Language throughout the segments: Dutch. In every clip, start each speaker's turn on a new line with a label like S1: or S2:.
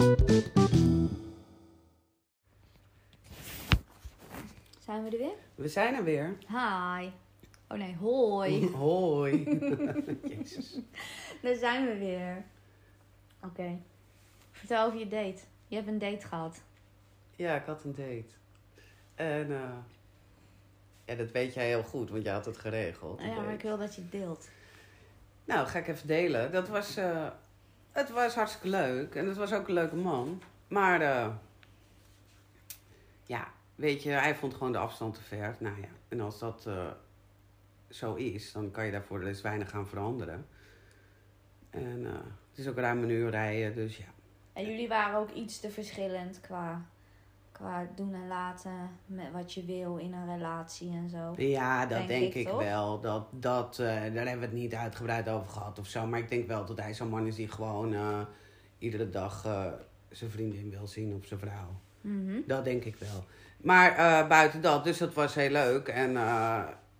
S1: Zijn we er weer?
S2: We zijn er weer.
S1: Hi. Oh nee, hoi.
S2: Hoi. Jezus.
S1: Daar zijn we weer. Oké. Vertel over je date. Je hebt een date gehad.
S2: Ja, ik had een date. En eh, ja, dat weet jij heel goed, want je had het geregeld.
S1: ja, maar ik wil dat je het deelt.
S2: Nou, ga ik even delen. Dat was, eh, het was hartstikke leuk. En het was ook een leuke man. Maar eh, ja, weet je, hij vond gewoon de afstand te ver. Nou ja, en als dat eh, zo is, dan kan je daarvoor dus weinig gaan veranderen. En eh, het is ook ruim een uur rijden, dus ja.
S1: En jullie waren ook iets te verschillend qua, qua doen en laten. Met wat je wil in een relatie en zo.
S2: Ja, dat
S1: Denk
S2: denk,
S1: ik,
S2: wel. Dat, dat, eh, daar hebben we het niet uitgebreid over gehad of zo. Maar ik denk wel dat hij zo'n man is die gewoon eh, iedere dag eh, zijn vriendin wil zien of zijn vrouw.
S1: Mhm.
S2: Dat denk ik wel. Maar buiten dat, dus dat was heel leuk. En,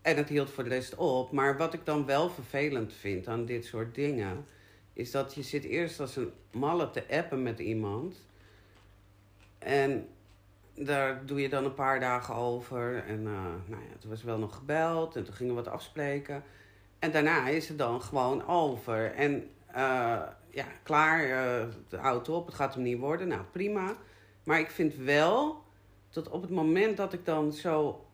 S2: en het hield voor de rest op. Maar wat ik dan wel vervelend vind aan dit soort dingen... is dat je zit eerst als een malle te appen met iemand. En daar doe je dan een paar dagen over. En eh, nou ja, toen was wel nog gebeld en toen gingen we wat afspreken. En daarna is het dan gewoon over. En eh, ja, klaar, eh, de auto op, het gaat hem niet worden. Nou, prima. Maar ik vind wel dat op het moment dat ik dan zo.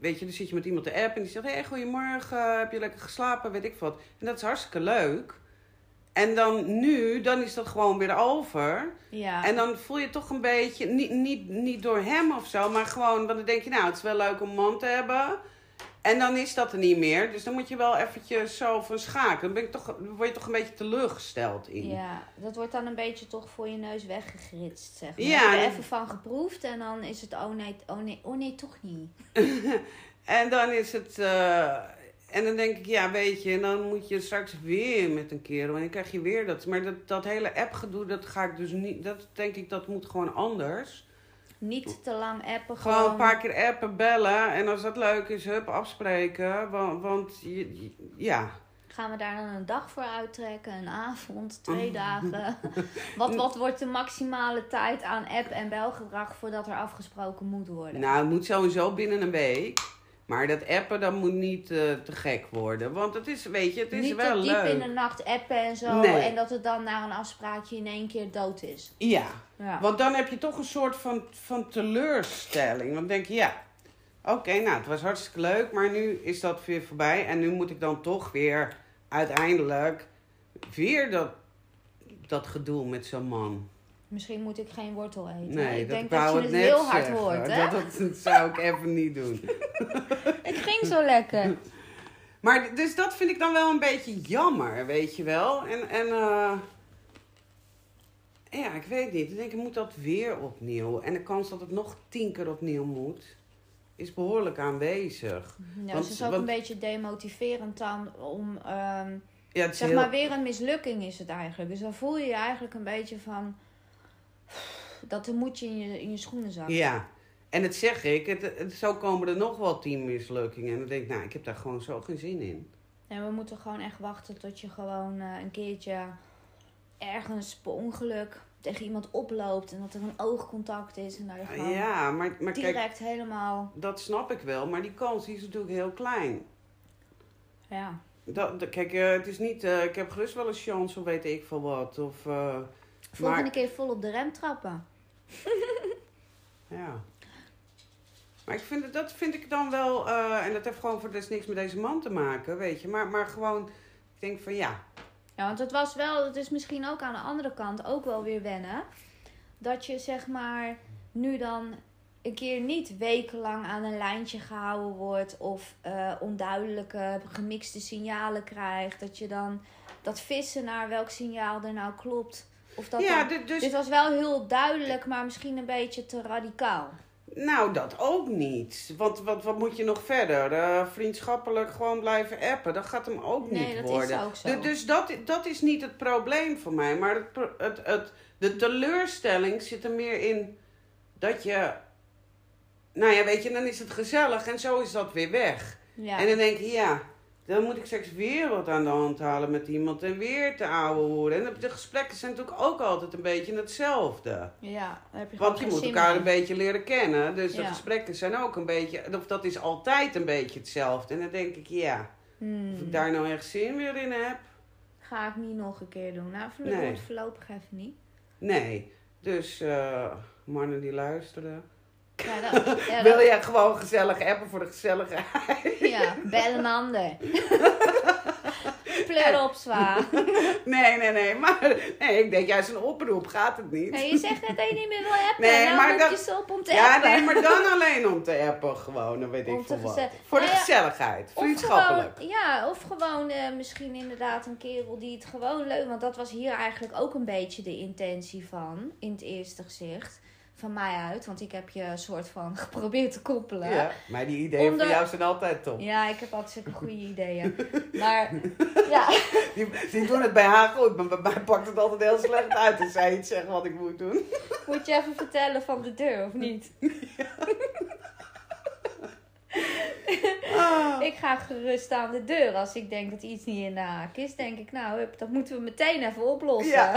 S2: Weet je, dan zit je met iemand te app en die zegt: Hé, hey, goedemorgen, heb je lekker geslapen? Weet ik wat. En dat is hartstikke leuk. En dan nu, dan is dat gewoon weer over.
S1: Ja.
S2: En dan voel je toch een beetje, niet, niet, niet door hem of zo, maar gewoon, want dan denk je, nou, het is wel leuk om een man te hebben. En dan is dat er niet meer. Dus dan moet je wel eventjes zo van schakelen. Dan ben ik toch, word je toch een beetje teleurgesteld in.
S1: Ja, dat wordt dan een beetje toch voor je neus weggegritst, zeg maar.
S2: Ja,
S1: Je even van geproefd en dan is het, oh nee, oh nee, oh nee, toch niet.
S2: En dan is het. eh, en dan denk ik, ja, weet je, en dan moet je straks weer met een kerel. En dan krijg je weer dat. Maar dat, dat hele appgedoe, dat ga ik dus niet. Dat denk ik, dat moet gewoon anders.
S1: Niet te lang appen,
S2: Gewoon
S1: gewoon.
S2: een paar keer appen, bellen. En als dat leuk is, hup, afspreken. Want, want je, ja.
S1: Gaan we daar dan een dag voor uittrekken, een avond, twee dagen? wat, wat wordt de maximale tijd aan app- en belgedrag voordat er afgesproken moet worden?
S2: Nou, het moet sowieso binnen een week. Maar dat appen, dat moet niet eh, te gek worden. Want het is, weet je, het is
S1: Niet
S2: wel
S1: tot diep
S2: leuk.
S1: in de nacht appen en zo.
S2: Nee.
S1: En dat het dan na een afspraakje in één keer dood is.
S2: Ja,
S1: Ja.
S2: want dan heb je toch een soort van, van teleurstelling. Dan denk je, ja, oké, nou, het was hartstikke leuk, maar nu is dat weer voorbij. En nu moet ik dan toch weer uiteindelijk weer dat, dat gedoe met zo'n man.
S1: Misschien moet ik geen wortel eten.
S2: Nee,
S1: ik
S2: dat
S1: denk dat je het heel hard
S2: zeggen.
S1: hoort, hè?
S2: Dat, dat zou ik even niet doen.
S1: Het ging zo lekker.
S2: Maar dus dat vind ik dan wel een beetje jammer, weet je wel. En, en eh, ja, ik weet niet. Ik denk, ik moet dat weer opnieuw. En de kans dat het nog tien keer opnieuw moet, is behoorlijk aanwezig.
S1: Ja,
S2: Want-
S1: dus het is ook
S2: want-
S1: een beetje demotiverend dan om... ehm,
S2: Ja,
S1: zeg
S2: heel-
S1: maar weer een mislukking is het eigenlijk. Dus dan voel je je eigenlijk een beetje van... Dat moet je in je, in je schoenen zakken.
S2: Ja, en het zeg ik, het, het, zo komen er nog wel tien mislukkingen. En dan denk ik, nou, ik heb daar gewoon zo geen zin in.
S1: En we moeten gewoon echt wachten tot je gewoon eh, een keertje ergens per ongeluk tegen iemand oploopt. En dat er een oogcontact is. En dat je gewoon
S2: Ja, maar, maar kijk,
S1: direct helemaal...
S2: dat snap ik wel. Maar die kans is natuurlijk heel klein.
S1: Ja.
S2: Dat, dat- kijk, eh, het is niet, eh, ik heb gerust wel een chance of weet ik veel wat. Of,
S1: Volgende
S2: Maar-
S1: keer vol op de rem trappen.
S2: Ja. Maar ik vind, het- dat vind ik dan wel, eh, en dat heeft gewoon voor des niks met deze man te maken, weet je. Maar, maar gewoon, ik denk van ja,
S1: Ja, want het was wel, het is misschien ook aan de andere kant ook wel weer wennen. Dat je zeg maar nu dan een keer niet wekenlang aan een lijntje gehouden wordt. Of eh, onduidelijke, gemixte signalen krijgt. Dat je dan dat vissen naar welk signaal er nou klopt. Of dat
S2: ja,
S1: dan-
S2: dus,
S1: Dit was wel heel duidelijk, maar misschien een beetje te radicaal.
S2: nou dat ook niet. Want wat, wat moet je nog verder? Eh, vriendschappelijk gewoon blijven appen, dat gaat hem ook
S1: Nee,
S2: niet
S1: dat is
S2: worden.
S1: ook zo.
S2: Du- Dus dat, dat is niet het probleem voor mij. Maar het, het, het, de teleurstelling zit er meer in dat je... Nou ja, weet je, dan is het gezellig en zo is dat weer weg.
S1: Ja.
S2: En dan denk je, ja, Dan moet ik straks weer wat aan de hand halen met iemand en weer te ouwe worden. En de gesprekken zijn natuurlijk ook altijd een beetje hetzelfde.
S1: Ja, heb je
S2: Want je moet elkaar een beetje leren kennen. Dus de gesprekken zijn ook een beetje, of dat is altijd een beetje hetzelfde. En dan denk ik, ja,
S1: Hmm.
S2: of ik daar nou echt zin weer in heb.
S1: Ga ik niet nog een keer doen. Nou, voor
S2: Nee.
S1: nee. voorlopig even niet.
S2: Nee. Dus eh, mannen die luisteren.
S1: Ja, dat, ja,
S2: Wil je gewoon gezellig appen voor de gezelligheid?
S1: ja bel een ander. Pleur op, zwaar.
S2: Nee, nee, nee. Maar nee, ik denk juist een oproep gaat het niet.
S1: Nee, je zegt net dat je niet meer wil appen.
S2: Nee,
S1: nou
S2: maar
S1: je ze op om te
S2: Ja,
S1: appen.
S2: nee, maar dan alleen om te appen gewoon. Dan weet
S1: Om
S2: ik veel wat. Voor de
S1: Nou
S2: gezelligheid. Vriendschappelijk.
S1: gewoon, ja, of gewoon eh, misschien inderdaad een kerel die het gewoon leuk... Want dat was hier eigenlijk ook een beetje de intentie van. In het eerste gezicht. Van mij uit. Want ik heb je een soort van geprobeerd te koppelen.
S2: Ja, maar die ideeën
S1: Onder-
S2: van jou zijn altijd top.
S1: Ja, ik heb altijd zulke goede ideeën. Maar ja,
S2: Die, die doen het bij haar goed, maar bij mij pakt het altijd heel slecht uit als zij iets zegt wat ik moet doen.
S1: moet je even vertellen van de deur of niet?
S2: Ah.
S1: Ik ga gerust aan de deur. Als ik denk dat iets niet in de haak is, denk ik, nou, hup, dat moeten we meteen even oplossen.
S2: Ja,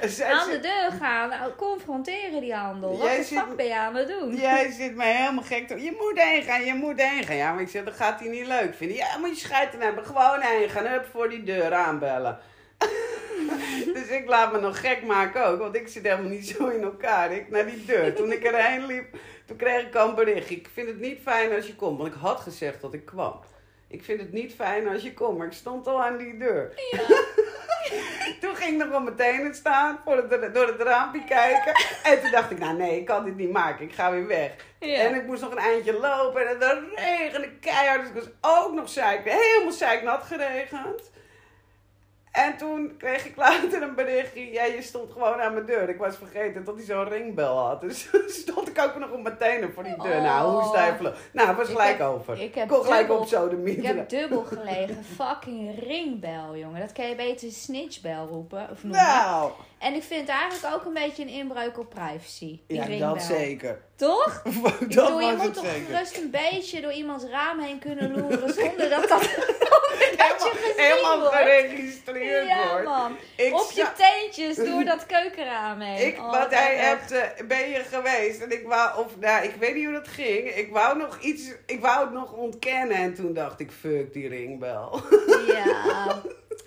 S2: dus
S1: aan de deur gaan, nou, confronteren die handel. Wat de
S2: zit-
S1: ben je aan het doen?
S2: jij zit mij helemaal gek te... Je moet heen gaan, je moet heen gaan. Ja, maar ik zeg, dat gaat hij niet leuk vinden. Ja, moet je scheiden hebben. Gewoon heen gaan. Hup, voor die deur aanbellen. dus ik laat me nog gek maken ook, want ik zit helemaal niet zo in elkaar. Ik naar die deur. Toen ik erheen liep, toen kreeg ik al een bericht. Ik vind het niet fijn als je komt, want ik had gezegd dat ik kwam. Ik vind het niet fijn als je komt, maar ik stond al aan die deur. toen ging ik nog wel meteen het staan, voor het, door het raampje kijken. En toen dacht ik, nou nee, ik kan dit niet maken, ik ga weer weg.
S1: Ja.
S2: En ik moest nog een eindje lopen en het regende keihard. Dus ik was ook nog zeik, helemaal zeiknat geregend. En toen kreeg ik later een berichtje. Ja, je stond gewoon aan mijn deur. Ik was vergeten dat hij zo'n ringbel had. Dus stond ik ook nog op mijn tenen voor die deur. Nou, hoe
S1: Oh.
S2: stijfelen. Nou, was gelijk
S1: heb-
S2: over.
S1: ik heb
S2: kon gelijk
S1: dubbel-
S2: op zo de
S1: Ik heb dubbel gelegen. Fucking ringbel, jongen. Dat kan je beter snitchbel roepen. Of noemen.
S2: Nou,
S1: En ik vind het eigenlijk ook een beetje een inbreuk op privacy. Die
S2: ja,
S1: ringbel.
S2: dat zeker.
S1: Toch?
S2: dat
S1: Ik bedoel, je moet toch
S2: zeker.
S1: gerust een beetje door iemands raam heen kunnen loeren zonder dat dat, dat je gezien
S2: Helemaal
S1: wordt.
S2: geregistreerd
S1: Ja,
S2: wordt.
S1: man.
S2: Ik
S1: Op je teentjes door dat keukenraam heen.
S2: Ik,
S1: Oh,
S2: wat hij hebt, ben je geweest? En ik wou, of nou, ik weet niet hoe dat ging. Ik wou nog iets, ik wou het nog ontkennen. En toen dacht ik, fuck die ringbel.
S1: Ja.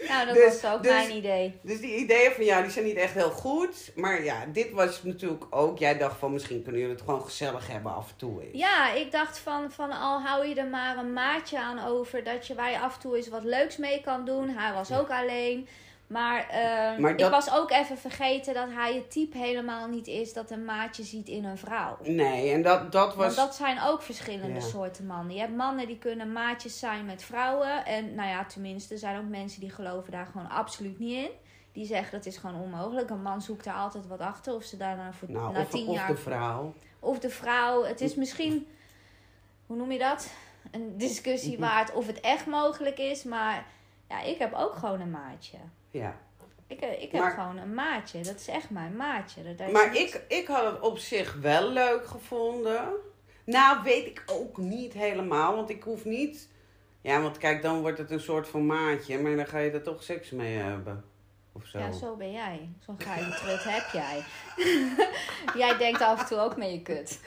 S1: Nou, dat
S2: Dus-
S1: was ook
S2: dus-
S1: mijn idee.
S2: Dus die ideeën van jou, die zijn niet echt heel goed. Maar ja, dit was natuurlijk ook, jij dacht van misschien kunnen jullie het gewoon gezellig hebben af en toe. eens.
S1: Ja, ik dacht van, van al hou je er maar een maatje aan over dat je waar je af en toe eens wat leuks mee kan doen. Hij was ook alleen. Maar, eh,
S2: Maar dat-
S1: ik was ook even vergeten dat hij het type helemaal niet is dat een maatje ziet in een vrouw.
S2: Nee, en dat, dat was...
S1: Want dat zijn ook verschillende
S2: Ja.
S1: soorten mannen. Je hebt mannen die kunnen maatjes zijn met vrouwen. En nou ja, tenminste, er zijn ook mensen die geloven daar gewoon absoluut niet in. Die zeggen dat is gewoon onmogelijk. Een man zoekt daar altijd wat achter. Of ze daarna voor
S2: nou,
S1: na
S2: of,
S1: tien
S2: of
S1: jaar.
S2: de vrouw.
S1: Of de vrouw. Het is misschien, hoe noem je dat? Een discussie waard of het echt mogelijk is. Maar ja, ik heb ook gewoon een maatje.
S2: Ja.
S1: Ik, eh, ik heb
S2: Maar-
S1: gewoon een maatje. Dat is echt mijn maatje. Dat-
S2: Maar ik, ik had het op zich wel leuk gevonden. Nou, weet ik ook niet helemaal. Want ik hoef niet... Ja, want kijk, dan wordt het een soort van maatje. Maar dan ga je er toch seks mee hebben. Of zo.
S1: Ja, zo ben jij. Zo'n geile trut heb jij. jij denkt af en toe ook met je kut.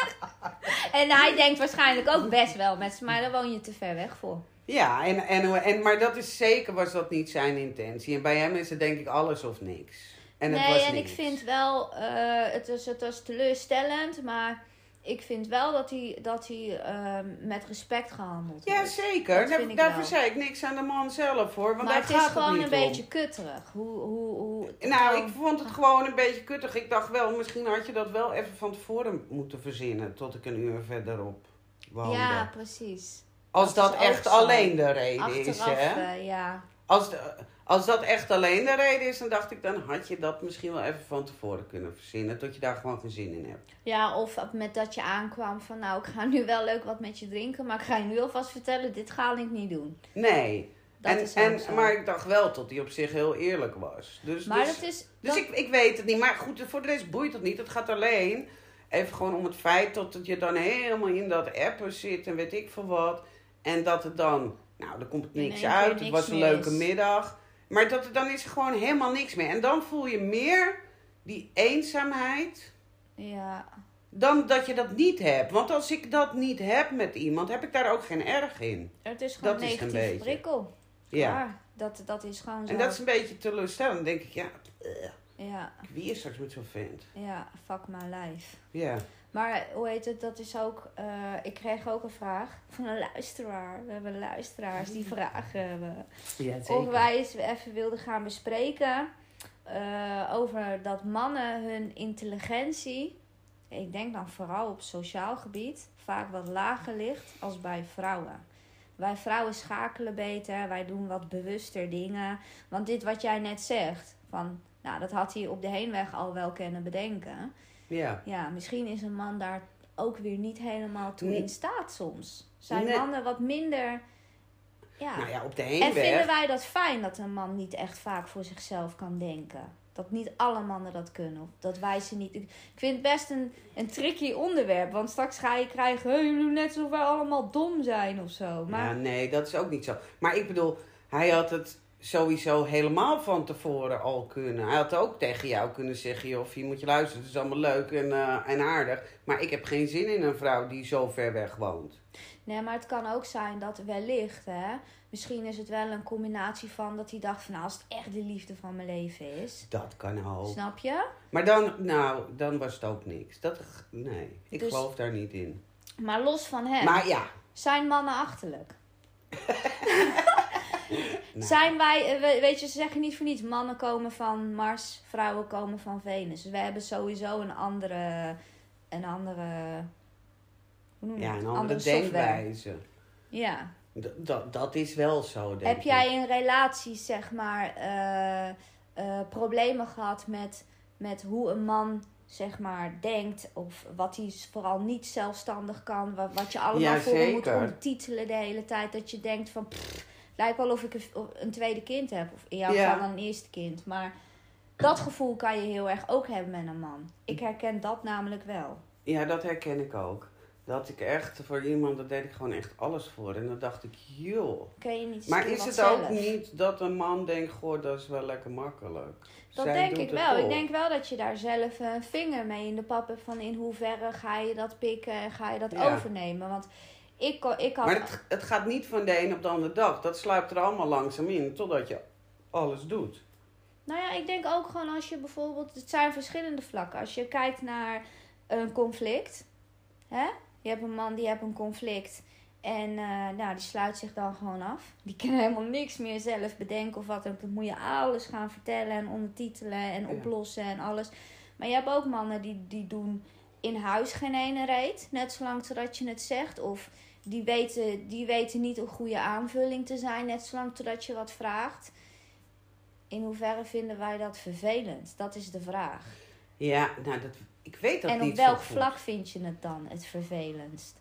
S1: en hij denkt waarschijnlijk ook best wel met z'n, maar daar woon je te ver weg voor.
S2: Ja, en, en, en, maar dat is zeker was dat niet zijn intentie. En bij hem is het denk ik alles of niks. En het
S1: nee,
S2: was
S1: en
S2: niks.
S1: ik vind wel, eh, het, is, het was teleurstellend, maar ik vind wel dat hij, dat hij ehm, met respect gehandeld
S2: Ja,
S1: wordt.
S2: zeker.
S1: Dat
S2: Daar,
S1: ik
S2: daarvoor
S1: wel.
S2: zei ik niks aan de man zelf hoor. Want
S1: maar het is
S2: gaat
S1: gewoon een
S2: om.
S1: beetje kutterig. Hoe, hoe, hoe,
S2: Nou, ik vond het gewoon een beetje kuttig. Ik dacht wel, misschien had je dat wel even van tevoren moeten verzinnen. Tot ik een uur verderop woonde.
S1: Ja, precies.
S2: Als
S1: dat
S2: echt alleen de reden is, hè?
S1: eh, ja.
S2: Als, de- als dat echt alleen de reden is, dan dacht ik, dan had je dat misschien wel even van tevoren kunnen verzinnen. Tot je daar gewoon geen zin in hebt.
S1: Ja, of met dat je aankwam van nou, ik ga nu wel leuk wat met je drinken, maar ik ga je nu alvast vertellen, dit ga ik niet doen.
S2: Nee.
S1: Dat
S2: en,
S1: is
S2: en,
S1: zo.
S2: maar ik dacht wel dat hij op zich heel eerlijk was. Dus,
S1: maar
S2: dus,
S1: dat is...
S2: dus
S1: dat-
S2: ik, ik weet het niet. Maar goed, voor de rest boeit het niet. Het gaat alleen even gewoon om het feit dat je dan helemaal in dat appen zit en weet ik veel wat. En dat het dan Nou, er komt niks uit. Het was een leuke
S1: is.
S2: middag. Maar dat, dan is er gewoon helemaal niks meer. En dan voel je meer die eenzaamheid
S1: Ja.
S2: dan dat je dat niet hebt. Want als ik dat niet heb met iemand, heb ik daar ook geen erg in.
S1: Het is gewoon
S2: Dat is een beetje.
S1: prikkel.
S2: Ja.
S1: Dat, dat is gewoon zo.
S2: En dat is een beetje teleurstellend. Dan denk ik, ja,
S1: Ja,
S2: wie is straks met zo'n vent?
S1: ja, fuck my life.
S2: Ja.
S1: Maar hoe heet het, dat is ook... eh, ik kreeg ook een vraag van een luisteraar. We hebben luisteraars die vragen hebben.
S2: ja
S1: Of wij eens even wilden gaan bespreken eh, over dat mannen hun intelligentie, ik denk dan vooral op sociaal gebied, vaak wat lager ligt als bij vrouwen. Wij vrouwen schakelen beter, wij doen wat bewuster dingen. Want dit wat jij net zegt, van, nou dat had hij op de heenweg al wel kunnen bedenken.
S2: Ja.
S1: Ja, misschien is een man daar ook weer niet helemaal toe
S2: Nee.
S1: in staat soms. Zijn
S2: Nee.
S1: mannen wat minder... Ja.
S2: Nou ja, op de
S1: En vinden
S2: heenweg.
S1: wij dat fijn dat een man niet echt vaak voor zichzelf kan denken? Dat niet alle mannen dat kunnen. Of dat wij ze niet. Ik vind het best een, een tricky onderwerp. Want straks ga je krijgen. Hey, jullie net alsof wij allemaal dom zijn of zo. Maar
S2: Ja, nee, dat is ook niet zo. Maar ik bedoel, hij had het sowieso helemaal van tevoren al kunnen. Hij had ook tegen jou kunnen zeggen, joh, je moet je luisteren, het is allemaal leuk en, eh, en aardig. Maar ik heb geen zin in een vrouw die zo ver weg woont.
S1: nee, maar het kan ook zijn dat wellicht. Hè, misschien is het wel een combinatie van dat hij dacht: van nou, als het echt de liefde van mijn leven is.
S2: Dat kan ook.
S1: Snap je?
S2: Maar dan, nou, dan was het ook niks. Dat, nee, ik
S1: Dus-
S2: geloof daar niet in.
S1: Maar los van hem.
S2: Maar ja,
S1: Zijn mannen achterlijk?
S2: Nou.
S1: Zijn wij, eh, we- weet je, ze zeggen niet voor niets, mannen komen van Mars, vrouwen komen van Venus. Dus we hebben sowieso een andere, een andere, hoe noem je
S2: ja, een andere
S1: software.
S2: denkwijze.
S1: Ja.
S2: D- dat, dat is wel zo, denk
S1: Heb
S2: ik.
S1: jij in relaties, zeg maar, eh, eh, problemen gehad met, met hoe een man, zeg maar, denkt? Of wat hij vooral niet zelfstandig kan? Wat, je allemaal
S2: Ja,
S1: voor moet ondertitelen de hele tijd. Dat je denkt van, pff, lijkt wel of ik een, tweede kind heb. Of in jouw
S2: Ja.
S1: geval dan een eerste kind. Maar dat gevoel kan je heel erg ook hebben met een man. Ik herken dat namelijk wel.
S2: Ja, dat herken ik ook. Dat ik echt voor iemand, daar deed ik gewoon echt alles voor. En dan dacht ik, joh.
S1: Je niet
S2: Maar is het
S1: zelf?
S2: ook niet dat een man denkt, goh, dat is wel lekker makkelijk?
S1: Dat
S2: Zij
S1: denk ik wel. Ik denk wel dat je daar zelf een vinger mee in de pap hebt van in hoeverre ga je dat pikken en ga je dat
S2: Ja.
S1: overnemen. Want ik, ik had.
S2: Maar het, het gaat niet van de een op de andere dag. Dat sluipt er allemaal langzaam in, totdat je alles doet.
S1: Nou ja, ik denk ook gewoon als je bijvoorbeeld. Het zijn verschillende vlakken. Als je kijkt naar een conflict. Hè? Je hebt een man die heeft een conflict. En eh, nou, die sluit zich dan gewoon af. Die kan helemaal niks meer zelf bedenken of wat. dan ook. Dan moet je alles gaan vertellen en ondertitelen en oplossen en alles. Maar je hebt ook mannen die, die doen in huis geen ene reet. Net zolang totdat je het zegt. Of die weten, die weten niet een goede aanvulling te zijn. Net zolang totdat je wat vraagt. In hoeverre vinden wij dat vervelend? Dat is de vraag.
S2: Ja, nou, dat, ik weet dat
S1: en
S2: niet
S1: op welk
S2: goed.
S1: vlak vind je het dan het vervelendst?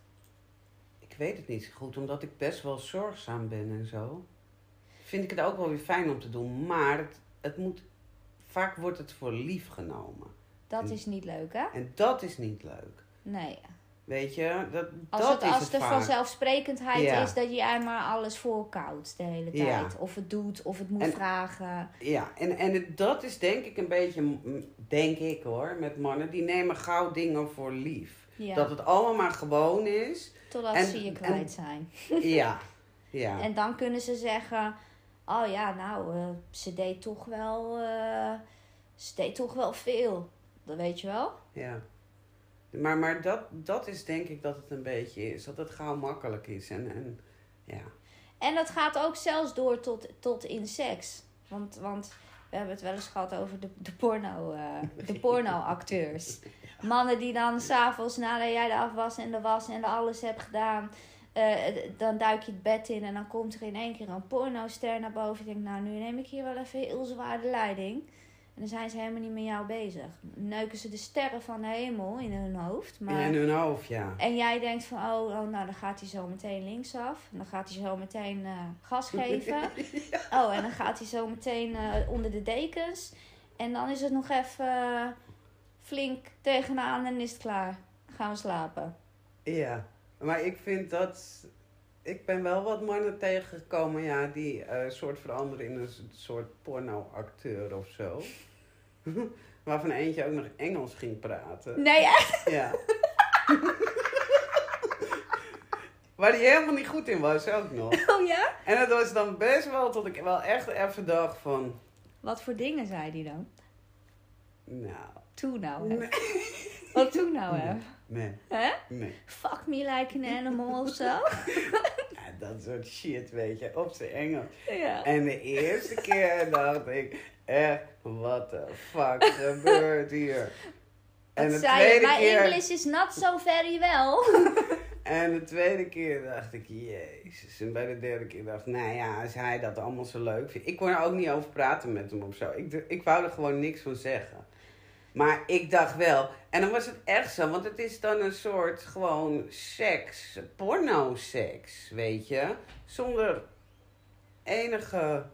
S2: Ik weet het niet zo goed, omdat ik best wel zorgzaam ben en zo. Vind ik het ook wel weer fijn om te doen. Maar het, het moet, vaak wordt het voor lief genomen.
S1: Dat is niet leuk, hè?
S2: En dat is niet leuk.
S1: Nee.
S2: Weet je, dat,
S1: Als,
S2: dat
S1: het,
S2: is
S1: als
S2: het
S1: de
S2: vaak.
S1: vanzelfsprekendheid
S2: Ja.
S1: is dat jij maar alles voorkoudt de hele tijd.
S2: Ja.
S1: Of het doet, of het moet
S2: En-
S1: vragen.
S2: Ja, en, en het- dat is denk ik een beetje, denk ik hoor, met mannen. Die nemen gauw dingen voor lief.
S1: Ja.
S2: Dat het allemaal maar gewoon is.
S1: Totdat
S2: en-
S1: ze je kwijt zijn.
S2: Ja, ja.
S1: En dan kunnen ze zeggen: Oh ja, nou, eh, ze deed toch wel. eh, ze deed toch wel veel. Dat weet je wel?
S2: ja. Maar, maar dat, dat is denk ik dat het een beetje is. Dat het gauw makkelijk is. En, en ja.
S1: En dat gaat ook zelfs door tot, tot in seks. Want, want we hebben het wel eens gehad over de, de, porno, eh, de pornoacteurs. Mannen die dan s'avonds nadat jij de afwas en de was en de alles hebt gedaan... eh, dan duik je het bed in en dan komt er in één keer een pornoster naar boven. Je denkt, nou nu neem ik hier wel even heel zwaar de leiding. En dan zijn ze helemaal niet met jou bezig. Neuken ze de sterren van de hemel in hun hoofd. Maar...
S2: In hun hoofd, ja.
S1: En jij denkt van, oh, oh, nou dan gaat hij zo meteen linksaf. En dan gaat hij zo meteen eh, gas geven. Oh, en dan gaat hij zo meteen eh, onder de dekens. En dan is het nog even eh, flink tegenaan en is het klaar. Dan gaan we slapen.
S2: Ja. Maar ik vind dat... ik ben wel wat mannen tegengekomen, ja, die eh soort veranderen in een soort pornoacteur of zo. Waarvan eentje ook nog Engels ging praten.
S1: Nee, echt?
S2: Ja. Waar die helemaal niet goed in was, ook nog.
S1: Oh ja?
S2: En het was dan best wel tot ik wel echt even dacht van...
S1: Wat voor dingen zei die dan?
S2: Nou,
S1: Toen nou, hè?
S2: nee.
S1: Wat toen nou, hè?
S2: Nee,
S1: Hè?
S2: nee.
S1: Fuck me like an animal of zo?
S2: Ja, dat soort shit, weet je, op zijn Engels.
S1: Ja.
S2: En de eerste keer dacht ik, echt, what the fuck gebeurt hier? En de
S1: zei je?
S2: tweede
S1: My
S2: keer...
S1: English is not so very well.
S2: En de tweede keer dacht ik, jezus. En bij de derde keer dacht ik, nou ja, als hij dat allemaal zo leuk vindt. Ik kon er ook niet over praten met hem of zo. Ik, ik wou er gewoon niks van zeggen. Maar ik dacht wel, en dan was het echt zo, want het is dan een soort gewoon seks, porno-seks, weet je? Zonder enige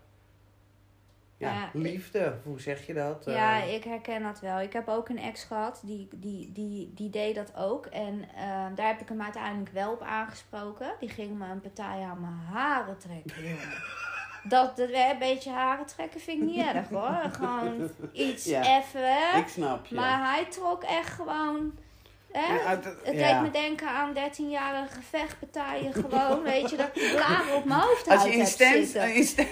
S2: ja,
S1: Ja,
S2: liefde, hoe zeg je dat?
S1: Ja,
S2: Eh,
S1: ik herken dat wel. Ik heb ook een ex gehad, die, die, die, die deed dat ook. En eh, daar heb ik hem uiteindelijk wel op aangesproken. Die ging me een partij aan mijn haren trekken, jongen. Dat, dat een beetje haren trekken vind ik niet erg hoor. Gewoon iets
S2: Ja,
S1: even,
S2: ik snap je.
S1: Maar hij trok echt gewoon... Hè?
S2: Ja, het-
S1: Het
S2: ja.
S1: deed me denken aan 13-jarige vechtpartijen gewoon. weet je, dat ik de blaren op mijn hoofd
S2: Als je in stand-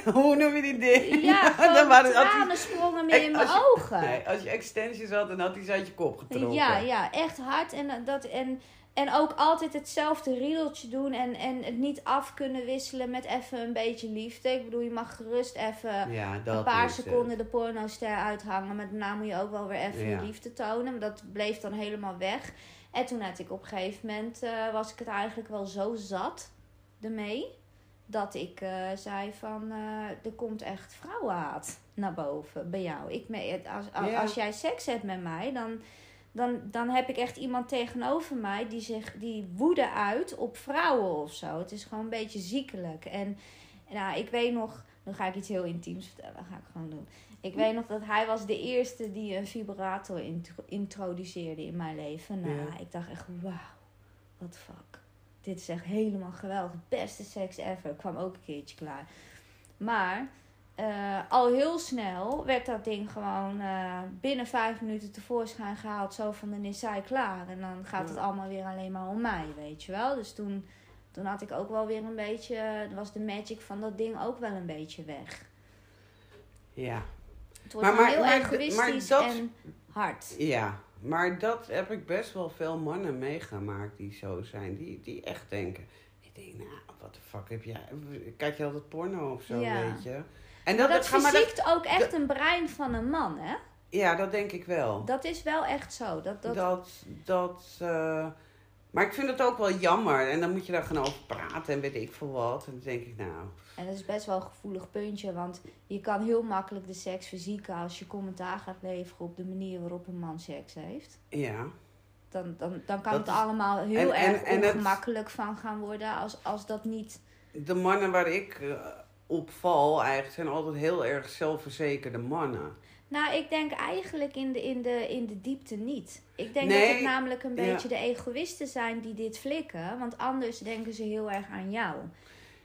S2: hoe noem je die dingen?
S1: Ja,
S2: dan
S1: gewoon
S2: waren- had hij-
S1: tranen sprongen me
S2: Ik-
S1: in mijn
S2: je-
S1: ogen.
S2: Nee, als je extensions had, dan had hij ze uit je kop getrokken.
S1: Ja, ja, echt hard. En, dat, en, en ook altijd hetzelfde riedeltje doen. En, en het niet af kunnen wisselen met even een beetje liefde. Ik bedoel, je mag gerust even
S2: Ja,
S1: een paar
S2: is het.
S1: seconden de pornoster uithangen. Maar daarna moet je ook wel weer even
S2: Ja.
S1: je liefde tonen. Maar dat bleef dan helemaal weg. En toen had ik op een gegeven moment, eh, was ik het eigenlijk wel zo zat ermee. Dat ik eh, zei van, eh, er komt echt vrouwenhaat naar boven bij jou. Ik, me- als, als,
S2: Ja.
S1: als jij seks hebt met mij, dan, dan, dan heb ik echt iemand tegenover mij die, zich, die woede uit op vrouwen of zo. Het is gewoon een beetje ziekelijk. En nou, ik weet nog, dan ga ik iets heel intiems vertellen, ga ik gewoon doen. Ik weet nog dat hij was de eerste die een vibrator intro- introduceerde in mijn leven. Nou,
S2: Ja.
S1: ik dacht echt, wauw, what the fuck. Dit is echt helemaal geweldig. Beste seks ever. Ik kwam ook een keertje klaar. Maar eh, al heel snel werd dat ding gewoon eh, binnen vijf minuten tevoorschijn gehaald. Zo van, dan is zij klaar. En dan gaat het allemaal weer alleen maar om mij, weet je wel. Dus toen, toen had ik ook wel weer een beetje... eh, was de magic van dat ding ook wel een beetje weg.
S2: Ja.
S1: Het wordt
S2: Maar-
S1: heel
S2: maar-
S1: egoïstisch
S2: maar dat-
S1: en hard.
S2: ja, maar dat heb ik best wel veel mannen meegemaakt die zo zijn. Die, die echt denken, ik denk, nou, wat de fuck heb jij... Kijk je altijd porno of zo,
S1: Ja.
S2: weet je? En
S1: Dat, dat
S2: ga maar dat-
S1: ook echt een brein van een man, hè?
S2: ja, dat denk ik wel.
S1: Dat is wel echt zo. Dat, dat,
S2: Dat, dat, eh, maar ik vind het ook wel jammer. En dan moet je daar gewoon over praten en weet ik veel wat. En dan denk ik, nou,
S1: En dat is best wel een gevoelig puntje, want je kan heel makkelijk de seks verzieken als je commentaar gaat leveren op de manier waarop een man seks heeft.
S2: ja.
S1: Dan, dan, dan kan
S2: Dat
S1: het allemaal heel
S2: en-
S1: erg
S2: en
S1: ongemakkelijk van gaan worden als, als dat niet...
S2: De mannen waar ik eh, op val eigenlijk zijn altijd heel erg zelfverzekerde mannen.
S1: Nou, ik denk eigenlijk in de, in de, in de diepte niet. Ik denk
S2: Nee,
S1: dat het namelijk een
S2: ja.
S1: beetje de egoïsten zijn die dit flikken, want anders denken ze heel erg aan jou.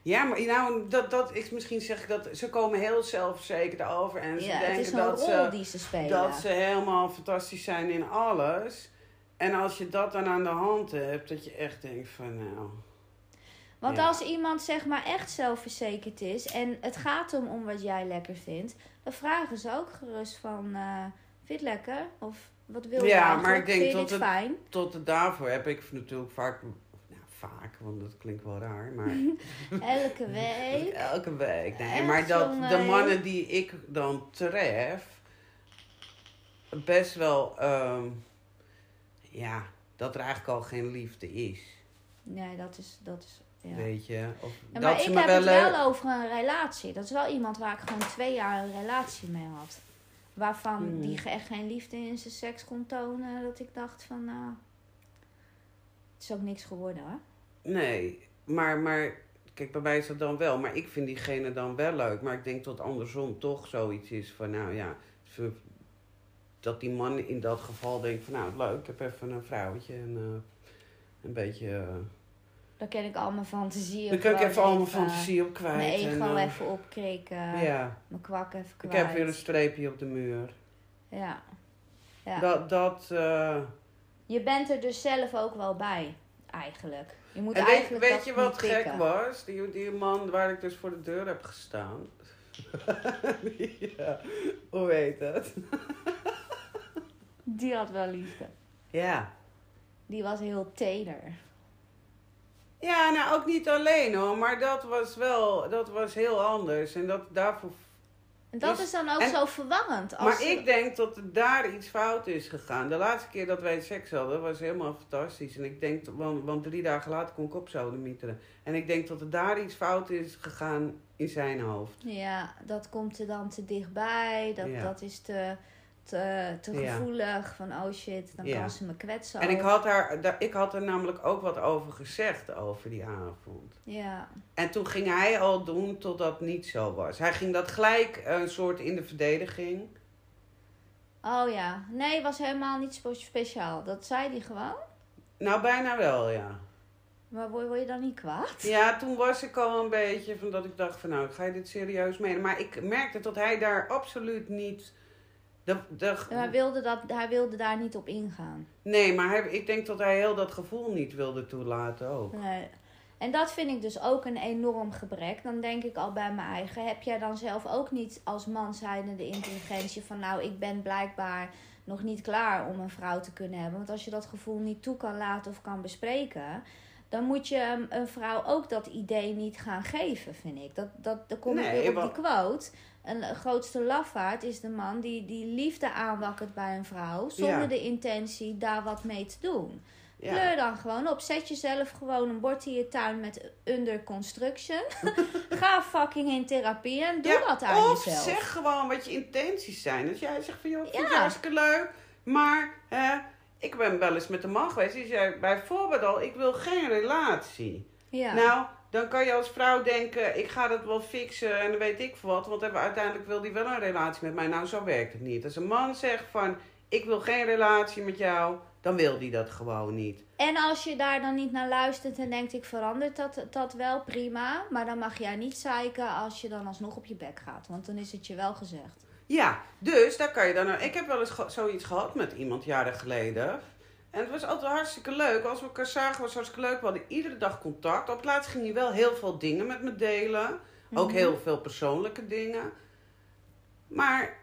S2: Ja, maar nou, dat, dat is misschien zeg ik dat ze komen heel zelfverzekerd over en ze
S1: Ja,
S2: denken dat ze,
S1: ze
S2: dat ze helemaal fantastisch zijn in alles. En als je dat dan aan de hand hebt, dat je echt denkt van nou.
S1: Want
S2: Ja.
S1: als iemand zeg maar echt zelfverzekerd is en het gaat hem om wat jij lekker vindt, dan vragen ze ook gerust van, eh, vind je het lekker? Of wat wil je
S2: Ja,
S1: eigenlijk?
S2: maar ik denk
S1: vind dit
S2: het-
S1: fijn?
S2: Tot daarvoor heb ik natuurlijk vaak, nou vaak, want dat klinkt wel raar, maar
S1: Elke week.
S2: elke week. Nee, maar dat de mannen die ik dan tref, best wel, ehm, ja, dat er eigenlijk al geen liefde is.
S1: Nee, dat is, dat is ja.
S2: Weet je? Of
S1: Ja,
S2: dat
S1: maar
S2: ze
S1: ik
S2: me
S1: heb
S2: wel
S1: het
S2: leuk.
S1: wel over een relatie. Dat is wel iemand waar ik gewoon twee jaar een relatie mee had. Waarvan
S2: Hmm.
S1: die echt geen liefde in zijn seks kon tonen. Dat ik dacht van, nou, het is ook niks geworden hoor.
S2: Nee, maar, maar kijk, bij mij is dat dan wel. Maar ik vind diegene dan wel leuk. Maar ik denk dat andersom toch zoiets is van, nou ja, dat die man in dat geval denkt van, nou leuk, ik heb even een vrouwtje en eh, een beetje, eh,
S1: Dan kan ik al mijn fantasie
S2: Dan kan ik even al mijn fantasie op
S1: Mijn
S2: kwijt.
S1: ego
S2: en, eh,
S1: even opkrikken.
S2: Ja,
S1: Mijn kwak even
S2: ik
S1: kwijt.
S2: heb weer een streepje op de muur.
S1: Ja. ja.
S2: Dat, dat, eh,
S1: Je bent er dus zelf ook wel bij, eigenlijk. Je moet
S2: En weet, je wat gek was? Die, die man waar ik dus voor de deur heb gestaan. ja, hoe heet het?
S1: Die had wel liefde.
S2: Ja.
S1: Die was heel teder.
S2: Ja, nou ook niet alleen hoor, maar dat was wel, dat was heel anders. En dat daarvoor.
S1: En dat is dan ook
S2: en-
S1: zo verwarrend. Als
S2: Maar ik denk dat er daar iets fout is gegaan. De laatste keer dat wij seks hadden was helemaal fantastisch. En ik denk, want, want drie dagen later kon ik op zouden mieteren. En ik denk dat er daar iets fout is gegaan in zijn hoofd.
S1: Ja, dat komt er dan te dichtbij. Dat,
S2: Ja.
S1: dat is te, te, te
S2: Ja.
S1: gevoelig. Van oh shit, dan
S2: Ja.
S1: kan ze me kwetsen.
S2: En ik had, haar, ik had er namelijk ook wat over gezegd over die avond.
S1: Ja.
S2: En toen ging hij al doen tot dat niet zo was. Hij ging dat gelijk een soort in de verdediging.
S1: Oh ja. Nee, was helemaal niet spe- speciaal. Dat zei hij gewoon.
S2: Nou, bijna wel, ja.
S1: Maar word, je dan niet kwaad?
S2: Ja, toen was ik al een beetje van dat ik dacht van nou, ga je dit serieus menen? Maar ik merkte dat hij daar absoluut niet...
S1: Hij wilde, dat, hij wilde daar niet op ingaan.
S2: nee, maar hij, ik denk dat hij heel dat gevoel niet wilde toelaten ook.
S1: Nee. En dat vind ik dus ook een enorm gebrek. Dan denk ik al bij mijn eigen. Heb jij dan zelf ook niet als man zijnde de intelligentie van... nou, ik ben blijkbaar nog niet klaar om een vrouw te kunnen hebben. Want als je dat gevoel niet toe kan laten of kan bespreken... dan moet je een vrouw ook dat idee niet gaan geven, vind ik. Dat, dat, dan kom ik
S2: Nee,
S1: weer op die quote. Een grootste lafaard is de man die, die liefde aanwakkert bij een vrouw... zonder
S2: Ja.
S1: de intentie daar wat mee te doen.
S2: Ja.
S1: Kleur dan gewoon op. Zet jezelf gewoon een bord in je tuin met under construction. Ga fucking in therapie en doe
S2: Ja,
S1: dat aan
S2: of
S1: jezelf.
S2: zeg gewoon wat je intenties zijn. Als jij zegt van joh, ik vind het hartstikke leuk, maar hè, ik ben wel eens met een man geweest. Die zei bijvoorbeeld al, ik wil geen relatie.
S1: Ja.
S2: Nou, dan kan je als vrouw denken, ik ga dat wel fixen en dan weet ik wat. Want uiteindelijk wil die wel een relatie met mij. Nou, zo werkt het niet. Als een man zegt van, ik wil geen relatie met jou, dan wil die dat gewoon niet.
S1: En als je daar dan niet naar luistert en denkt ik verandert dat, dat wel prima. Maar dan mag jij niet zeiken als je dan alsnog op je bek gaat. Want dan is het je wel gezegd.
S2: Ja, dus daar kan je dan... Ik heb wel eens zoiets gehad met iemand jaren geleden. En het was altijd hartstikke leuk. Als we elkaar zagen was het hartstikke leuk. We hadden iedere dag contact. Op het laatst ging hij wel heel veel dingen met me delen. Ook
S1: Mhm.
S2: heel veel persoonlijke dingen. Maar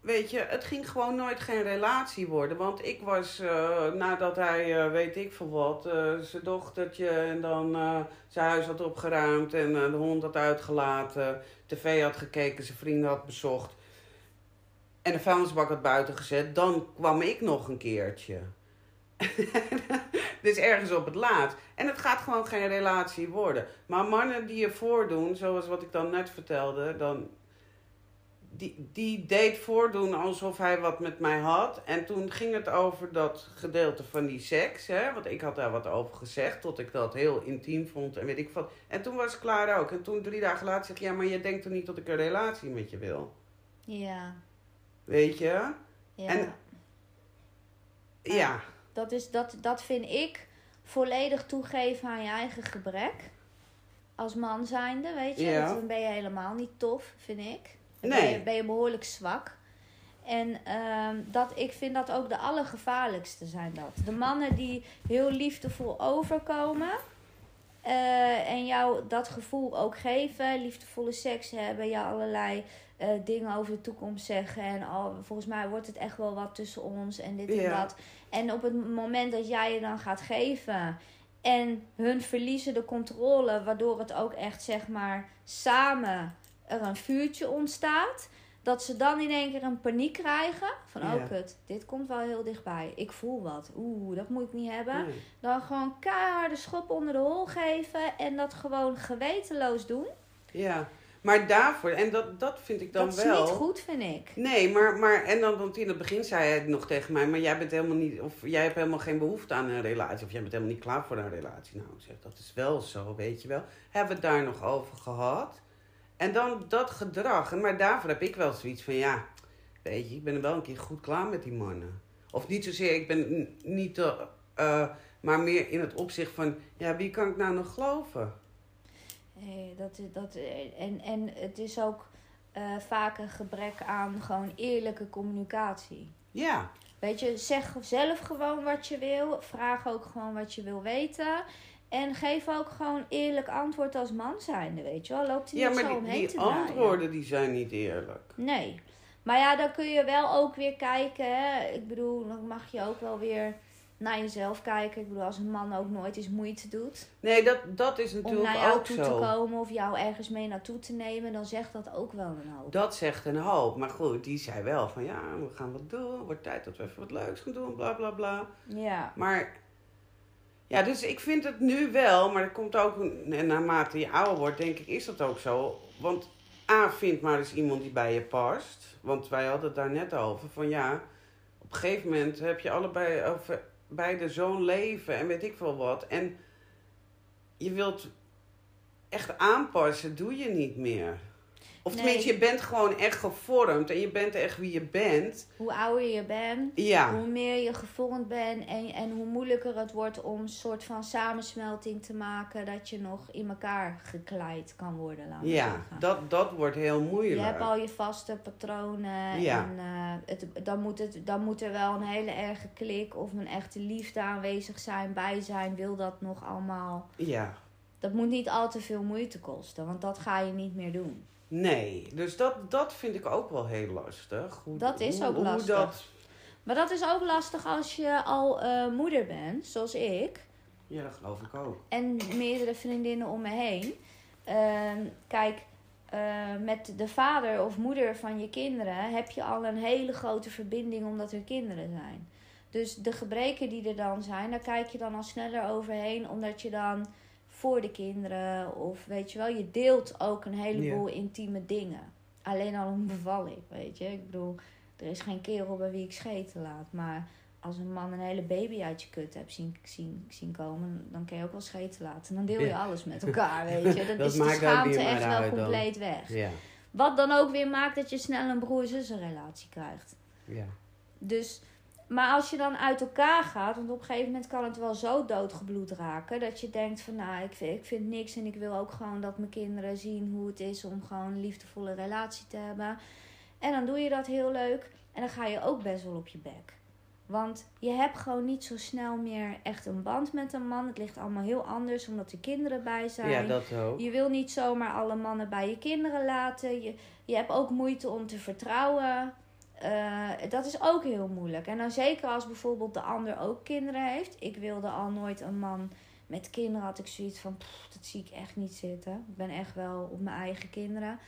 S2: weet je, het ging gewoon nooit geen relatie worden. Want ik was, eh, nadat hij, eh, weet ik veel wat, eh, zijn dochtertje en dan zijn huis had opgeruimd en de hond had uitgelaten, tv had gekeken, zijn vrienden had bezocht en de vuilnisbak had buiten gezet, dan kwam ik nog een keertje. dus ergens op het laatst. En het gaat gewoon geen relatie worden. Maar mannen die je voordoen, zoals wat ik dan net vertelde, dan die, die deed voordoen alsof hij wat met mij had. En toen ging het over dat gedeelte van die seks. Hè? Want ik had daar wat over gezegd. Tot ik dat heel intiem vond en weet ik wat. En toen was het klaar ook. En toen drie dagen later zeg ik... Ja, maar je denkt toch niet dat ik een relatie met je wil?
S1: Ja.
S2: Weet je?
S1: ja.
S2: En- Ja.
S1: Dat, is, dat, dat vind ik volledig toegeven aan je eigen gebrek. Als man zijnde, weet je.
S2: Ja.
S1: Dat, dan ben je helemaal niet tof, vind ik. Dan
S2: Nee.
S1: ben, je, ben je behoorlijk zwak. En ehm, dat, ik vind dat ook de allergevaarlijkste zijn dat. De mannen die heel liefdevol overkomen. eh, en jou dat gevoel ook geven. Liefdevolle seks hebben. Je allerlei eh, dingen over de toekomst zeggen. En al, volgens mij wordt het echt wel wat tussen ons. En dit en
S2: Ja.
S1: dat. En op het moment dat jij je dan gaat geven. En hun verliezen de controle. Waardoor het ook echt zeg maar samen er een vuurtje ontstaat. Dat ze dan in één keer een paniek krijgen. Van
S2: Ja.
S1: oh kut, dit komt wel heel dichtbij. Ik voel wat. Oeh, dat moet ik niet hebben.
S2: Nee.
S1: Dan gewoon keiharde schop onder de hol geven. En dat gewoon gewetenloos doen.
S2: Ja. Maar daarvoor... En dat, dat vind ik dan
S1: dat is
S2: wel...
S1: niet goed, vind ik.
S2: Nee, maar, maar en dan, want in het begin zei hij nog tegen mij, maar jij bent helemaal niet, of jij hebt helemaal geen behoefte aan een relatie, of jij bent helemaal niet klaar voor een relatie. Nou, ik zeg, dat is wel zo, weet je wel. Hebben we het daar nog over gehad? En dan dat gedrag, en maar daarvoor heb ik wel zoiets van, ja, weet je, ik ben er wel een keer goed klaar met die mannen. Of niet zozeer, ik ben niet, eh, Maar meer in het opzicht van, ja, wie kan ik nou nog geloven?
S1: Nee, dat, is- dat, en, en het is ook eh, vaak een gebrek aan gewoon eerlijke communicatie.
S2: Ja,
S1: Weet je, zeg zelf gewoon wat je wil. Vraag ook gewoon wat je wil weten. En geef ook gewoon eerlijk antwoord als man zijnde, weet je wel. Loopt er
S2: ja
S1: niet
S2: maar
S1: zo
S2: die,
S1: omheen
S2: die
S1: te draaien.
S2: antwoorden die zijn niet eerlijk.
S1: Nee. Maar ja, dan kun je wel ook weer kijken. Hè? Ik bedoel, dan mag je ook wel weer naar jezelf kijken. Ik bedoel, als een man ook nooit eens moeite doet
S2: Nee, dat, dat is
S1: om
S2: natuurlijk
S1: naar jou
S2: ook
S1: toe
S2: zo.
S1: te komen of jou ergens mee naartoe te nemen, dan zegt dat ook wel een hoop.
S2: Dat zegt een hoop. Maar goed, die zei wel van ja, we gaan wat doen. Wordt tijd dat we even wat leuks gaan doen, bla bla bla.
S1: Ja.
S2: Maar ja, dus ik vind het nu wel, maar dat komt ook en naarmate je ouder wordt, denk ik, is dat ook zo. Want A, vind maar eens iemand die bij je past. Want wij hadden het daar net over. Van ja, op een gegeven moment heb je allebei over beide zo'n leven en weet ik veel wat. En je wilt echt aanpassen, doe je niet meer. Of
S1: Nee.
S2: tenminste, je bent gewoon echt gevormd en je bent echt wie je bent.
S1: Hoe ouder je bent,
S2: Ja,
S1: hoe meer je gevormd bent en, en hoe moeilijker het wordt om een soort van samensmelting te maken dat je nog in elkaar gekleid kan worden. We
S2: ja
S1: zeggen.
S2: dat, dat wordt heel moeilijk.
S1: Je hebt al je vaste patronen.
S2: Ja.
S1: En eh, het, dan, moet het, dan moet er wel een hele erge klik of een echte liefde aanwezig zijn, bij zijn. Wil dat nog allemaal.
S2: Ja,
S1: Dat moet niet al te veel moeite kosten, want dat ga je niet meer doen.
S2: Nee. Dus dat, dat vind ik ook wel heel lastig. Hoe,
S1: Dat is
S2: hoe-
S1: ook
S2: hoe
S1: lastig.
S2: dat-
S1: Maar dat is ook lastig als je al eh, moeder bent, zoals ik.
S2: ja, dat geloof ik ook.
S1: En meerdere vriendinnen om me heen. Ehm, kijk, eh, met de vader of moeder van je kinderen heb je al een hele grote verbinding omdat er kinderen zijn. Dus de gebreken die er dan zijn, daar kijk je dan al sneller overheen, omdat je dan voor de kinderen of weet je wel, je deelt ook een heleboel intieme dingen. Alleen al een bevalling, weet je. Ik bedoel, er is geen kerel bij wie ik scheten laat, maar als een man een hele baby uit je kut hebt zien, zien, zien komen, dan kun je ook wel scheten laten. Dan deel je alles met elkaar, weet je. Dan
S2: Dat
S1: is de schaamte echt wel
S2: uit dan.
S1: compleet weg. Wat dan ook weer maakt dat je snel een broer-zussen relatie krijgt.
S2: ja.
S1: Dus, maar als je dan uit elkaar gaat, want op een gegeven moment kan het wel zo doodgebloed raken, dat je denkt van nou, ik vind, ik vind niks en ik wil ook gewoon dat mijn kinderen zien hoe het is om gewoon een liefdevolle relatie te hebben. En dan doe je dat heel leuk en dan ga je ook best wel op je bek. Want je hebt gewoon niet zo snel meer echt een band met een man. Het ligt allemaal heel anders omdat er kinderen bij zijn.
S2: ja, dat ook.
S1: Je wil niet zomaar alle mannen bij je kinderen laten. Je, je hebt ook moeite om te vertrouwen. Eh, dat is ook heel moeilijk. En dan zeker als bijvoorbeeld de ander ook kinderen heeft. Ik wilde al nooit een man met kinderen. Had ik zoiets van, "Pff, dat zie ik echt niet zitten. Ik ben echt wel op mijn eigen kinderen.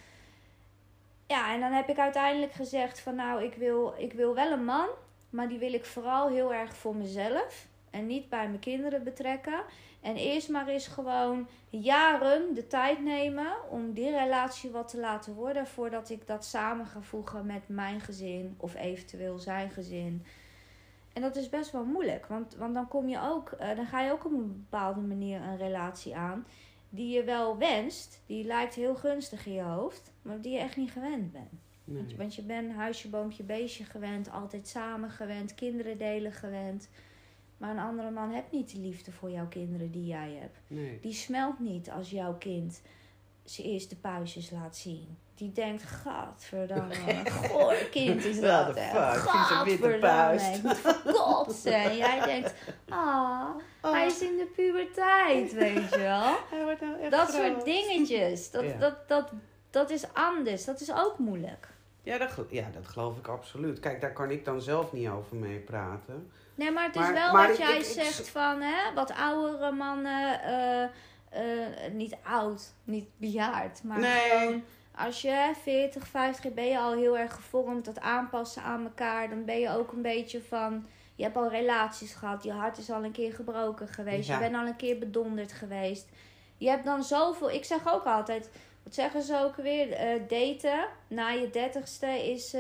S1: Ja, en dan heb ik uiteindelijk gezegd van nou, ik wil, ik wil wel een man. Maar die wil ik vooral heel erg voor mezelf. En niet bij mijn kinderen betrekken. En eerst maar eens gewoon jaren de tijd nemen om die relatie wat te laten worden. Voordat ik dat samen ga voegen met mijn gezin of eventueel zijn gezin. En dat is best wel moeilijk. Want, want dan kom je ook, eh, dan ga je ook op een bepaalde manier een relatie aan. Die je wel wenst. Die lijkt heel gunstig in je hoofd. Maar die je echt niet gewend bent. Want, want je bent huisje, boompje, beestje gewend. Altijd samen gewend. Kinderen delen gewend. Maar een andere man heeft niet de liefde voor jouw kinderen die jij hebt.
S2: Nee.
S1: Die smelt niet als jouw kind zijn eerste puistjes laat zien. Die denkt, gadverdamme, goor kind is dat, Gadverdamme, moet verkotsen. En jij denkt, ah, hij is in de puberteit, weet je wel.
S2: Hij wordt nou echt
S1: Dat
S2: groot.
S1: soort dingetjes, dat,
S2: Ja.
S1: dat, dat, dat is anders. Dat is ook moeilijk.
S2: Ja dat, ja, dat geloof ik absoluut. Kijk, daar kan ik dan zelf niet over mee praten.
S1: Nee, maar het is
S2: Maar-
S1: wel
S2: maar
S1: wat
S2: ik-
S1: jij
S2: ik- ik-
S1: zegt van, hè, wat oudere mannen, eh, eh, niet oud, niet bejaard, maar
S2: Nee.
S1: gewoon, als je hè, 40, 50 ben je al heel erg gevormd, dat aanpassen aan elkaar, dan ben je ook een beetje van, je hebt al relaties gehad, je hart is al een keer gebroken geweest,
S2: Ja.
S1: je bent al een keer bedonderd geweest. Je hebt dan zoveel, ik zeg ook altijd, wat zeggen ze ook weer, eh, daten na je dertigste is...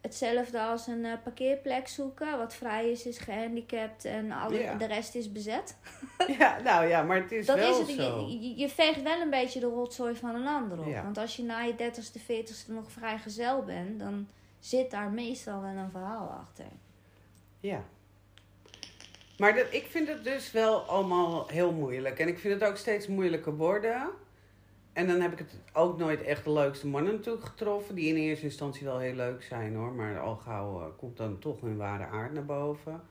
S1: hetzelfde als een eh, parkeerplek zoeken. Wat vrij is, is gehandicapt en alle,
S2: Ja.
S1: de rest is bezet.
S2: ja, nou ja, maar het is
S1: Dat
S2: wel
S1: is het.
S2: zo.
S1: Je, je, je veegt wel een beetje de rotzooi van een ander op.
S2: Ja.
S1: Want als je na je dertigste, veertigste nog vrijgezel bent, dan zit daar meestal wel een verhaal achter.
S2: Ja. Maar dat, ik vind het dus wel allemaal heel moeilijk. En ik vind het ook steeds moeilijker worden. En dan heb ik het ook nooit echt de leukste mannen natuurlijk getroffen. Die in eerste instantie wel heel leuk zijn hoor. Maar al gauw eh, komt dan toch hun ware aard naar boven.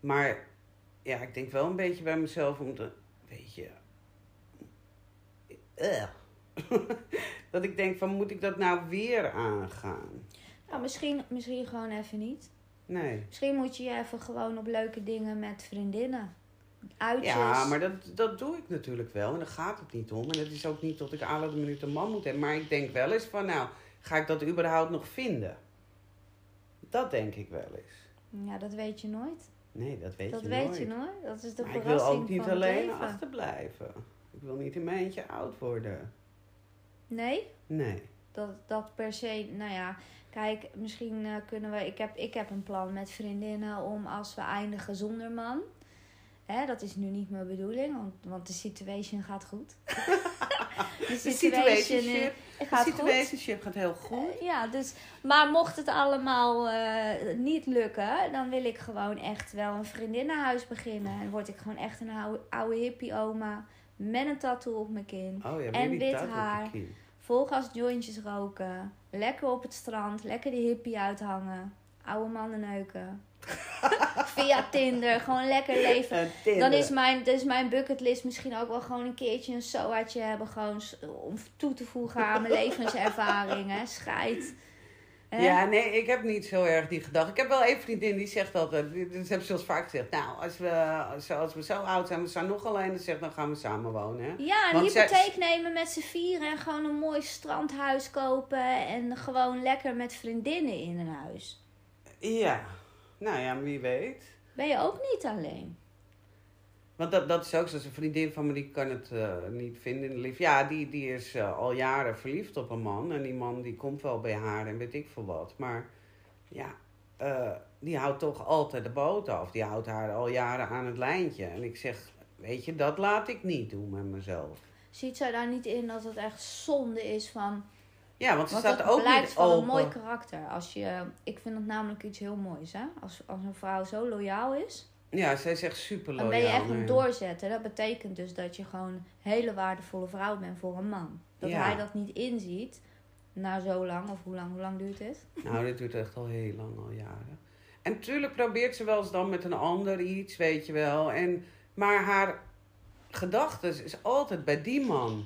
S2: Maar ja, ik denk wel een beetje bij mezelf om te... Weet je... eh. dat ik denk van, moet ik dat nou weer aangaan?
S1: Nou, misschien, misschien gewoon even niet.
S2: Nee.
S1: Misschien moet je je even gewoon op leuke dingen met vriendinnen. Uitjes.
S2: Ja, maar dat, dat doe ik natuurlijk wel. En daar gaat het niet om. En het is ook niet dat ik alle minuten een man moet hebben. Maar ik denk wel eens van, nou, ga ik dat überhaupt nog vinden? Dat denk ik wel eens.
S1: Ja, dat weet je nooit.
S2: Nee, dat weet
S1: dat
S2: je
S1: weet
S2: nooit.
S1: je nooit. Dat is de
S2: maar ik wil
S1: verrassing
S2: ook niet alleen achterblijven. Ik wil niet in mijn eentje oud worden.
S1: Nee,
S2: Nee.
S1: dat, dat per se. Nou ja, kijk, misschien eh, kunnen we. Ik heb, ik heb een plan met vriendinnen om als we eindigen zonder man. Hè, dat is nu niet mijn bedoeling, want, want de situation gaat goed. de
S2: De
S1: situation eh,
S2: de
S1: gaat goed.
S2: situationship gaat heel goed.
S1: Ja, dus, maar mocht het allemaal eh, niet lukken, dan wil ik gewoon echt wel een vriendinnenhuis beginnen. En word ik gewoon echt een oude, oude hippie oma met een tattoo op mijn kin.
S2: Oh ja,
S1: En wit haar. Volgas jointjes roken. Lekker op het strand. Lekker de hippie uithangen. Oude mannen neuken. Via Tinder. Gewoon lekker leven. Dan is mijn, dus mijn bucketlist misschien ook wel gewoon een keertje een soaatje hebben. Gewoon om toe te voegen aan mijn levenservaring. Hè. Scheid.
S2: Ja, nee, ik heb niet zo erg die gedachte. Ik heb wel één vriendin die zegt altijd, die- dat heb ze zelfs vaak gezegd. Nou, als we, als we zo oud zijn, we zijn nog alleen, dan zegt dan gaan we samen wonen. Hè?
S1: Ja, een
S2: Want zij-
S1: hypotheek nemen met z'n vieren en gewoon een mooi strandhuis kopen. En gewoon lekker met vriendinnen in een huis.
S2: Ja, nou ja, wie weet.
S1: Ben je ook niet alleen.
S2: Want dat, dat is ook zo. Een vriendin van me die kan het eh, niet vinden in de liefde. Ja, die, die is eh, al jaren verliefd op een man. En die man die komt wel bij haar en weet ik veel wat. Maar ja, eh, die houdt toch altijd de boot af. Die houdt haar al jaren aan het lijntje. En ik zeg, weet je, dat laat ik niet doen met mezelf.
S1: Ziet zij daar niet in dat het echt zonde is van...
S2: Ja, want ze
S1: Want
S2: staat
S1: dat
S2: ook
S1: blijkt
S2: niet
S1: van
S2: open.
S1: een mooi karakter. Als je, ik vind het namelijk iets heel moois, hè. Als, als een vrouw zo loyaal is,
S2: Ja, zij is echt super
S1: dan
S2: loyaal.
S1: ben je echt een doorzetter. Dat betekent dus dat je gewoon een hele waardevolle vrouw bent voor een man. Dat
S2: Ja.
S1: hij dat niet inziet, na zo lang, of hoe lang, hoe lang duurt dit?
S2: Nou, dit duurt echt al heel lang, al jaren. En tuurlijk probeert ze wel eens dan met een ander iets, weet je wel. En, maar haar gedachten is altijd bij die man.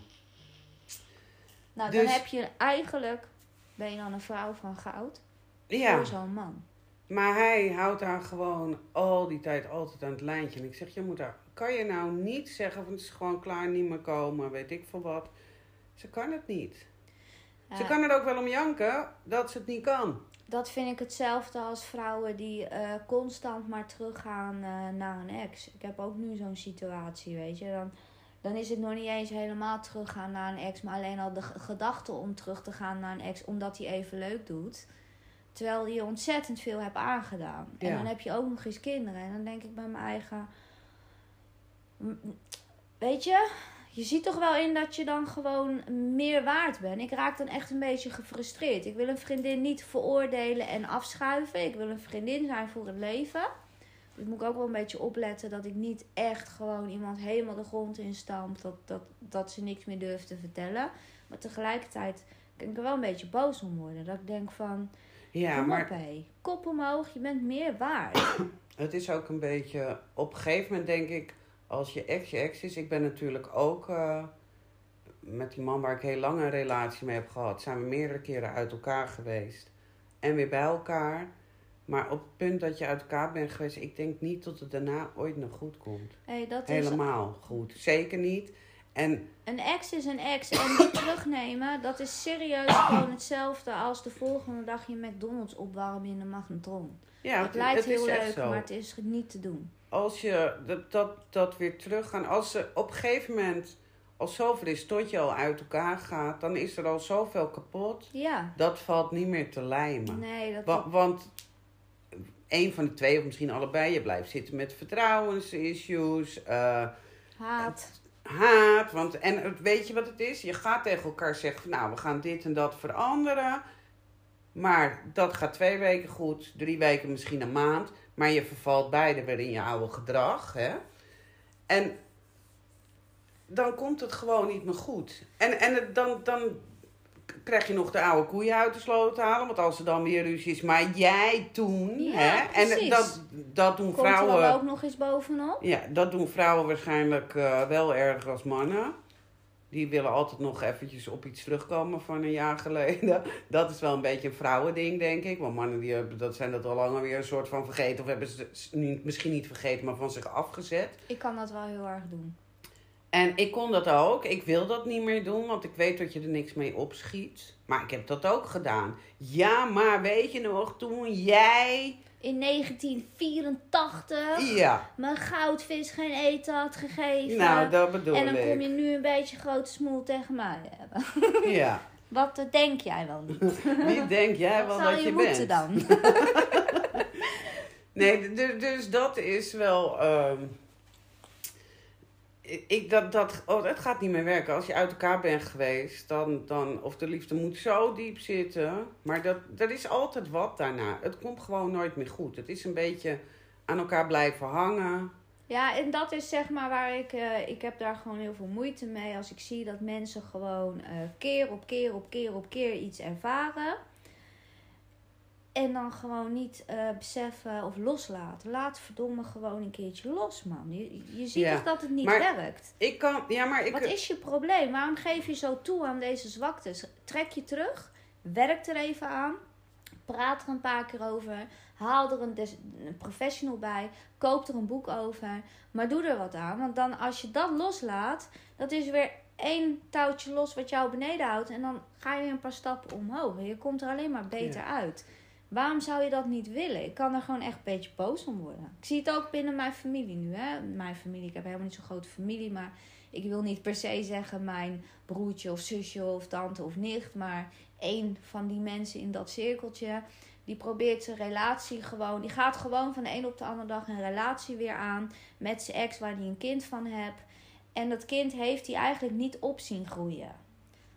S1: Nou,
S2: Dus-
S1: dan heb je eigenlijk, ben je dan een vrouw van goud
S2: Ja,
S1: voor zo'n man.
S2: maar hij houdt haar gewoon al die tijd altijd aan het lijntje. En ik zeg, je moet haar, kan je nou niet zeggen van het is gewoon klaar, niet meer komen, weet ik veel wat. Ze kan het niet. Ze kan er ook wel om janken dat ze het niet kan.
S1: Dat vind ik hetzelfde als vrouwen die eh, constant maar teruggaan eh, naar een ex. Ik heb ook nu zo'n situatie, weet je. Dan, dan is het nog niet eens helemaal teruggaan naar een ex, maar alleen al de gedachte om terug te gaan naar een ex, omdat hij even leuk doet. Terwijl je ontzettend veel hebt aangedaan. En
S2: Ja.
S1: dan heb je ook nog eens kinderen. En dan denk ik bij mijn eigen. "M- Weet je, je ziet toch wel in dat je dan gewoon meer waard bent. Ik raak dan echt een beetje gefrustreerd. Ik wil een vriendin niet veroordelen en afschuiven. Ik wil een vriendin zijn voor het leven. Dus moet ik ook wel een beetje opletten dat ik niet echt gewoon iemand helemaal de grond in stamp. Dat, dat, dat ze niks meer durft te vertellen. Maar tegelijkertijd kan ik er wel een beetje boos om worden. Dat ik denk van,
S2: Ja,
S1: kom
S2: maar
S1: op. Kop omhoog, je bent meer waard.
S2: Het is ook een beetje, op een gegeven moment denk ik, als je ex je ex is. Ik ben natuurlijk ook eh, met die man waar ik heel lang een relatie mee heb gehad, zijn we meerdere keren uit elkaar geweest. En weer bij elkaar. Maar op het punt dat je uit elkaar bent geweest, ik denk niet dat het daarna ooit nog goed komt.
S1: Hey, dat is
S2: Helemaal goed. Zeker niet. En
S1: Een ex is een ex. En die terugnemen, dat is serieus gewoon hetzelfde als de volgende dag je McDonald's opwarmen in de magnetron.
S2: ja,
S1: het lijkt
S2: het is
S1: heel leuk, maar het is niet te doen.
S2: als je dat, dat, dat weer teruggaan, als ze op een gegeven moment al zoveel is tot je al uit elkaar gaat, dan is er al zoveel kapot.
S1: Ja,
S2: Dat valt niet meer te lijmen.
S1: nee, dat,
S2: Wa- want een van de twee, of misschien allebei, je blijft zitten met vertrouwensissues, eh,
S1: haat.
S2: haat. Want, en weet je wat het is? Je gaat tegen elkaar zeggen, nou, we gaan dit en dat veranderen. Maar dat gaat twee weken goed, drie weken misschien een maand. Maar je vervalt beide weer in je oude gedrag. Hè? En dan komt het gewoon niet meer goed. En, en het, dan, dan krijg je nog de oude koeien uit de sloot halen. Want als er dan weer ruzie is, maar jij toen.
S1: Ja,
S2: hè? En
S1: precies.
S2: dat, dat doen
S1: Komt er
S2: vrouwen.
S1: dan ook nog eens bovenop?
S2: Ja, dat doen vrouwen waarschijnlijk eh, wel erger als mannen. Die willen altijd nog eventjes op iets terugkomen van een jaar geleden. Dat is wel een beetje een vrouwending, denk ik. Want mannen die hebben, dat zijn dat al lang alweer een soort van vergeten. Of hebben ze misschien niet vergeten, maar van zich afgezet.
S1: Ik kan dat wel heel erg doen.
S2: En ik kon dat ook. Ik wil dat niet meer doen, want ik weet dat je er niks mee opschiet. Maar ik heb dat ook gedaan. Ja, maar weet je nog, toen jij...
S1: In 1984
S2: Ja,
S1: mijn goudvis geen eten had gegeven.
S2: nou, dat bedoel
S1: en dan
S2: ik.
S1: kom je nu een beetje grote smoel tegen mij hebben.
S2: Ja.
S1: Wat eh, denk jij wel niet?
S2: Wie denk jij wel
S1: Wat zou
S2: dat
S1: je
S2: je
S1: moeten
S2: bent?
S1: dan?
S2: Nee, dus dat is wel. ehm, ik- dat, dat, oh, dat gaat niet meer werken. Als je uit elkaar bent geweest, dan, dan. Of de liefde moet zo diep zitten. Maar dat, er is altijd wat daarna. Het komt gewoon nooit meer goed. Het is een beetje aan elkaar blijven hangen.
S1: Ja, en dat is zeg maar waar ik... eh, ik heb daar gewoon heel veel moeite mee. Als ik zie dat mensen gewoon eh, keer op keer op keer op keer iets ervaren. En dan gewoon niet eh, beseffen of loslaten. Laat verdomme gewoon een keertje los, man. Je, je ziet
S2: Ja,
S1: toch dat het niet
S2: maar
S1: werkt?
S2: Ik kan. Ja, maar ik.
S1: Wat is je probleem? Waarom geef je zo toe aan deze zwaktes? Trek je terug, werk er even aan, praat er een paar keer over, haal er een, des- een professional bij, koop er een boek over, maar doe er wat aan. Want dan als je dat loslaat, dat is weer één touwtje los wat jou beneden houdt en dan ga je weer een paar stappen omhoog. Je komt er alleen maar beter uit. Waarom zou je dat niet willen? Ik kan er gewoon echt een beetje boos om worden. Ik zie het ook binnen mijn familie nu. Hè? Mijn familie, ik heb helemaal niet zo'n grote familie, maar ik wil niet per se zeggen mijn broertje of zusje of tante of nicht, maar één van die mensen in dat cirkeltje, die probeert zijn relatie gewoon, die gaat gewoon van de een op de andere dag een relatie weer aan met zijn ex waar hij een kind van hebt. En dat kind heeft hij eigenlijk niet op zien groeien.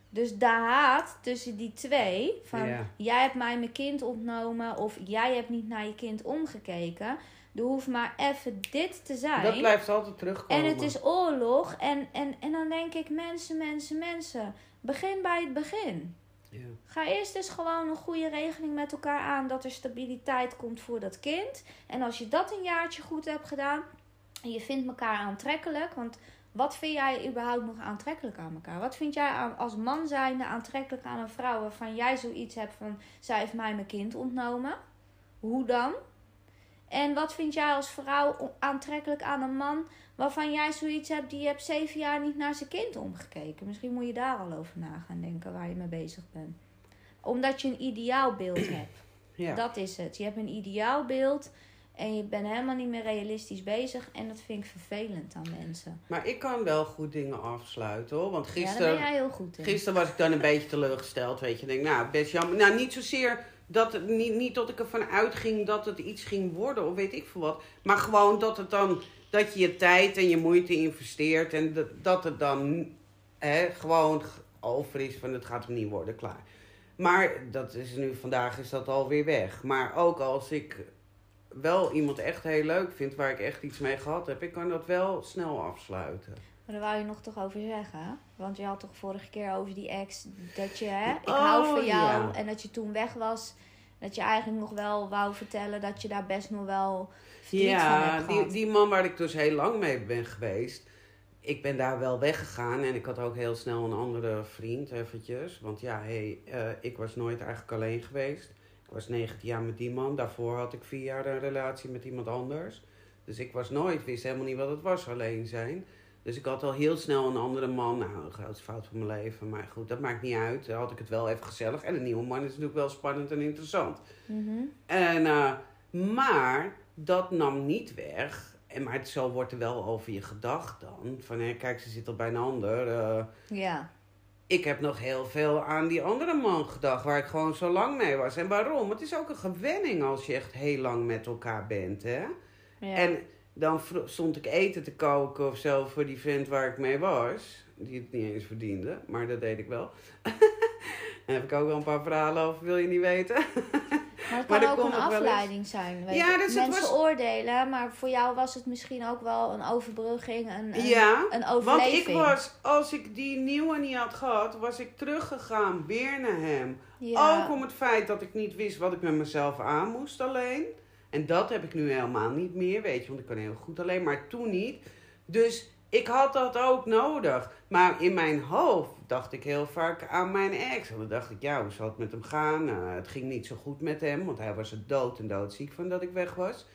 S1: Dus de haat tussen die twee, van jij hebt mij mijn kind ontnomen of jij hebt niet naar je kind omgekeken. Er hoeft maar even dit te zijn.
S2: Dat blijft altijd terugkomen.
S1: En het is oorlog. En, en, en dan denk ik, mensen, mensen, mensen. Begin bij het begin. Ga eerst eens gewoon een goede regeling met elkaar aan. Dat er stabiliteit komt voor dat kind. En als je dat een jaartje goed hebt gedaan. En je vindt elkaar aantrekkelijk. Want wat vind jij überhaupt nog aantrekkelijk aan elkaar? Wat vind jij als man zijnde aantrekkelijk aan een vrouw waarvan jij zoiets hebt van... Zij heeft mij mijn kind ontnomen. Hoe dan? En wat vind jij als vrouw aantrekkelijk aan een man waarvan jij zoiets hebt, die hebt zeven jaar niet naar zijn kind omgekeken? Misschien moet je daar al over na gaan denken waar je mee bezig bent. Omdat je een ideaalbeeld hebt.
S2: Ja.
S1: Dat is het. Je hebt een ideaalbeeld en je bent helemaal niet meer realistisch bezig. En dat vind ik vervelend aan mensen.
S2: Maar ik kan wel goed dingen afsluiten hoor. Want
S1: Ja,
S2: gisteren.
S1: ben jij heel goed in.
S2: Gisteren was ik dan een beetje teleurgesteld, weet je. Ik denk, nou, best jammer. Nou, niet zozeer dat het, niet, niet dat ik ervan uitging dat het iets ging worden of weet ik veel wat. Maar gewoon dat het dan, dat je je tijd en je moeite investeert en dat, dat het dan hè, gewoon over is van het gaat hem niet worden, klaar. Maar dat is nu, vandaag is dat alweer weg. Maar ook als ik wel iemand echt heel leuk vind, waar ik echt iets mee gehad heb, ik kan dat wel snel afsluiten.
S1: Maar daar wou je nog toch over zeggen? Want je had toch vorige keer over die ex dat je, hè? Ik
S2: Oh,
S1: hou van jou.
S2: ja.
S1: En dat je toen weg was. Dat je eigenlijk nog wel wou vertellen dat je daar best nog wel verdriet van hebt
S2: die,
S1: gehad.
S2: die man waar ik dus heel lang mee ben geweest. Ik ben daar wel weggegaan en ik had ook heel snel een andere vriend eventjes. Want ja, hey, eh, ik was nooit eigenlijk alleen geweest. Ik was 19 jaar met die man. Daarvoor had ik vier jaar een relatie met iemand anders. Dus ik was nooit, wist helemaal niet wat het was alleen zijn. Dus ik had al heel snel een andere man. Nou, een grote fout van mijn leven. Maar goed, dat maakt niet uit. Dan had ik het wel even gezellig. En een nieuwe man is natuurlijk wel spannend en interessant.
S1: Mhm.
S2: En, eh, maar dat nam niet weg. En, maar het, zo wordt er wel over je gedacht dan. Van hé, kijk, ze zit al bij een ander. eh.
S1: Ja.
S2: Ik heb nog heel veel aan die andere man gedacht. Waar ik gewoon zo lang mee was. En waarom? Het is ook een gewenning als je echt heel lang met elkaar bent. Hè?
S1: ja.
S2: En dan stond ik eten te koken of zo voor die vent waar ik mee was. Die het niet eens verdiende, maar dat deed ik wel. Daar heb ik ook wel een paar verhalen over, wil je niet weten?
S1: Maar het kan ook een
S2: eens-
S1: afleiding zijn. Weet
S2: Ja, dus
S1: Mensen
S2: was-
S1: oordelen, maar voor jou was het misschien ook wel een overbrugging, een, een,
S2: Ja,
S1: een
S2: Want
S1: overleving.
S2: ik was, als ik die nieuwe niet had gehad, was ik teruggegaan weer naar hem.
S1: ja.
S2: Ook om het feit dat ik niet wist wat ik met mezelf aan moest alleen. En dat heb ik nu helemaal niet meer, weet je, want ik kan heel goed alleen, maar toen niet. Dus ik had dat ook nodig. Maar in mijn hoofd dacht ik heel vaak aan mijn ex. En dan dacht ik, ja, hoe zal het met hem gaan? Eh, het ging niet zo goed met hem, want hij was er dood en doodziek van dat ik weg was.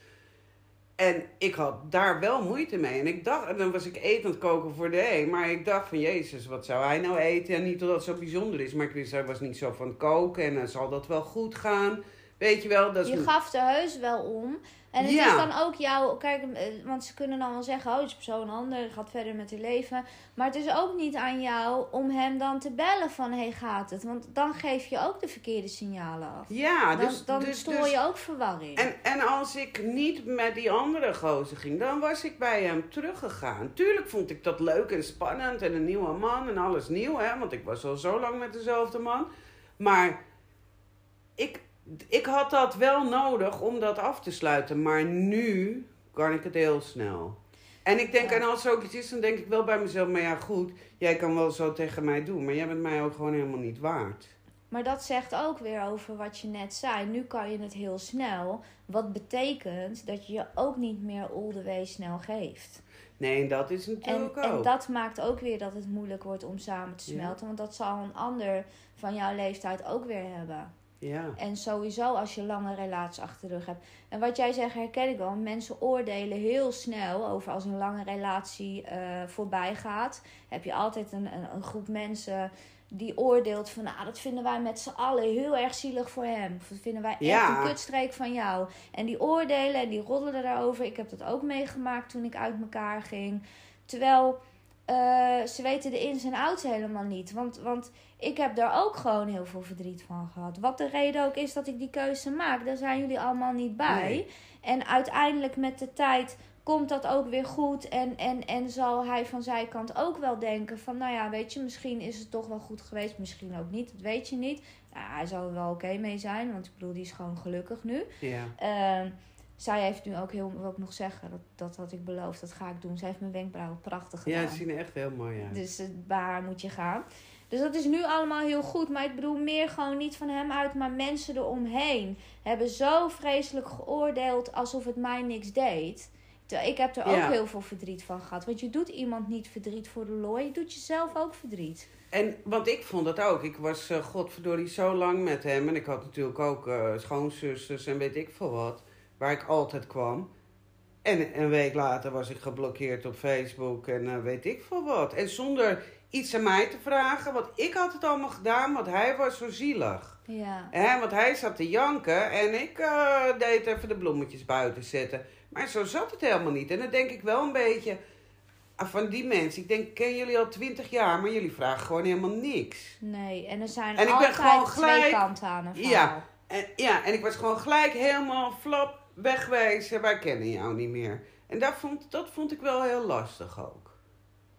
S2: En ik had daar wel moeite mee. En ik dacht, en dan was ik eten aan het koken voor de een. Maar ik dacht van, jezus, wat zou hij nou eten? En niet dat het zo bijzonder is. Maar ik wist, hij was niet zo van koken. En dan zal dat wel goed gaan. Weet je wel, dat is...
S1: Je gaf er heus wel om. En het
S2: Ja.
S1: is dan ook jouw. Kijk, eh, want ze kunnen dan wel zeggen: oh, het is persoon ander, gaat verder met je leven. Maar het is ook niet aan jou om hem dan te bellen van: hey, gaat het? Want dan geef je ook de verkeerde signalen af.
S2: Ja,
S1: Dan,
S2: dus...
S1: dan
S2: dus,
S1: stoor
S2: dus-
S1: je ook verwarring.
S2: En, en als ik niet met die andere gozer ging, dan was ik bij hem teruggegaan. Tuurlijk vond ik dat leuk en spannend en een nieuwe man en alles nieuw, hè. Want ik was al zo lang met dezelfde man. Maar ik, ik had dat wel nodig om dat af te sluiten. Maar nu kan ik het heel snel. En ik denk,
S1: Ja.
S2: en als er ook iets is, dan denk ik wel bij mezelf, maar ja goed, jij kan wel zo tegen mij doen, maar jij bent mij ook gewoon helemaal niet waard.
S1: Maar dat zegt ook weer over wat je net zei. Nu kan je het heel snel. Wat betekent dat je je ook niet meer all the way snel geeft.
S2: Nee, en dat is
S1: En,
S2: natuurlijk
S1: en
S2: ook.
S1: dat maakt ook weer dat het moeilijk wordt om samen te
S2: Ja.
S1: smelten. Want dat zal een ander van jouw leeftijd ook weer hebben.
S2: Ja.
S1: En sowieso als je lange relaties achter de rug hebt. En wat jij zegt herken ik wel. Mensen oordelen heel snel over als een lange relatie eh, voorbij gaat. Heb je altijd een, een, een groep mensen die oordeelt van... Nou, dat vinden wij met z'n allen heel erg zielig voor hem. Of dat vinden wij echt
S2: Ja.
S1: een kutstreek van jou. En die oordelen en die roddelen daarover. Ik heb dat ook meegemaakt toen ik uit elkaar ging. Terwijl eh, ze weten de ins en outs helemaal niet. Want, want ik heb daar ook gewoon heel veel verdriet van gehad. Wat de reden ook is dat ik die keuze maak, daar zijn jullie allemaal niet bij.
S2: Nee.
S1: En uiteindelijk met de tijd komt dat ook weer goed. En, en, en zal hij van zijn kant ook wel denken van... nou ja, weet je, misschien is het toch wel goed geweest. Misschien ook niet, dat weet je niet. Ja, hij zal er wel oké mee zijn, want ik bedoel, die is gewoon gelukkig nu.
S2: Ja.
S1: Ehm, zij heeft nu ook heel, wil ik nog zeggen, dat, dat had ik beloofd, dat ga ik doen. Zij heeft mijn wenkbrauwen prachtig gedaan.
S2: Ja, ze zien er echt heel mooi uit.
S1: Dus eh, bij haar moet je gaan. Dus dat is nu allemaal heel goed. Maar ik bedoel meer gewoon niet van hem uit, maar mensen eromheen hebben zo vreselijk geoordeeld alsof het mij niks deed. Ik heb er ook
S2: Ja.
S1: heel veel verdriet van gehad. Want je doet iemand niet verdriet voor de looi. Je doet jezelf ook verdriet.
S2: En, want ik vond dat ook. Ik was, eh godverdorie, zo lang met hem. En ik had natuurlijk ook eh schoonzusters en weet ik veel wat. Waar ik altijd kwam. En een week later was ik geblokkeerd op Facebook en eh, weet ik veel wat. En zonder iets aan mij te vragen. Want ik had het allemaal gedaan, want hij was zo zielig.
S1: Ja.
S2: Hè, want hij zat te janken en ik eh, deed even de bloemetjes buiten zetten. Maar zo zat het helemaal niet. En dan denk ik wel een beetje van die mensen. Ik denk, ken jullie al twintig jaar, maar jullie vragen gewoon helemaal niks.
S1: Nee, en er zijn
S2: En ik ben
S1: altijd
S2: gewoon
S1: twee
S2: gelijk-
S1: kanten aan een verhaal.
S2: Ja. En, ja, en ik was gewoon gelijk helemaal flap wegwezen. Wij kennen jou niet meer. En dat vond, dat vond ik wel heel lastig ook.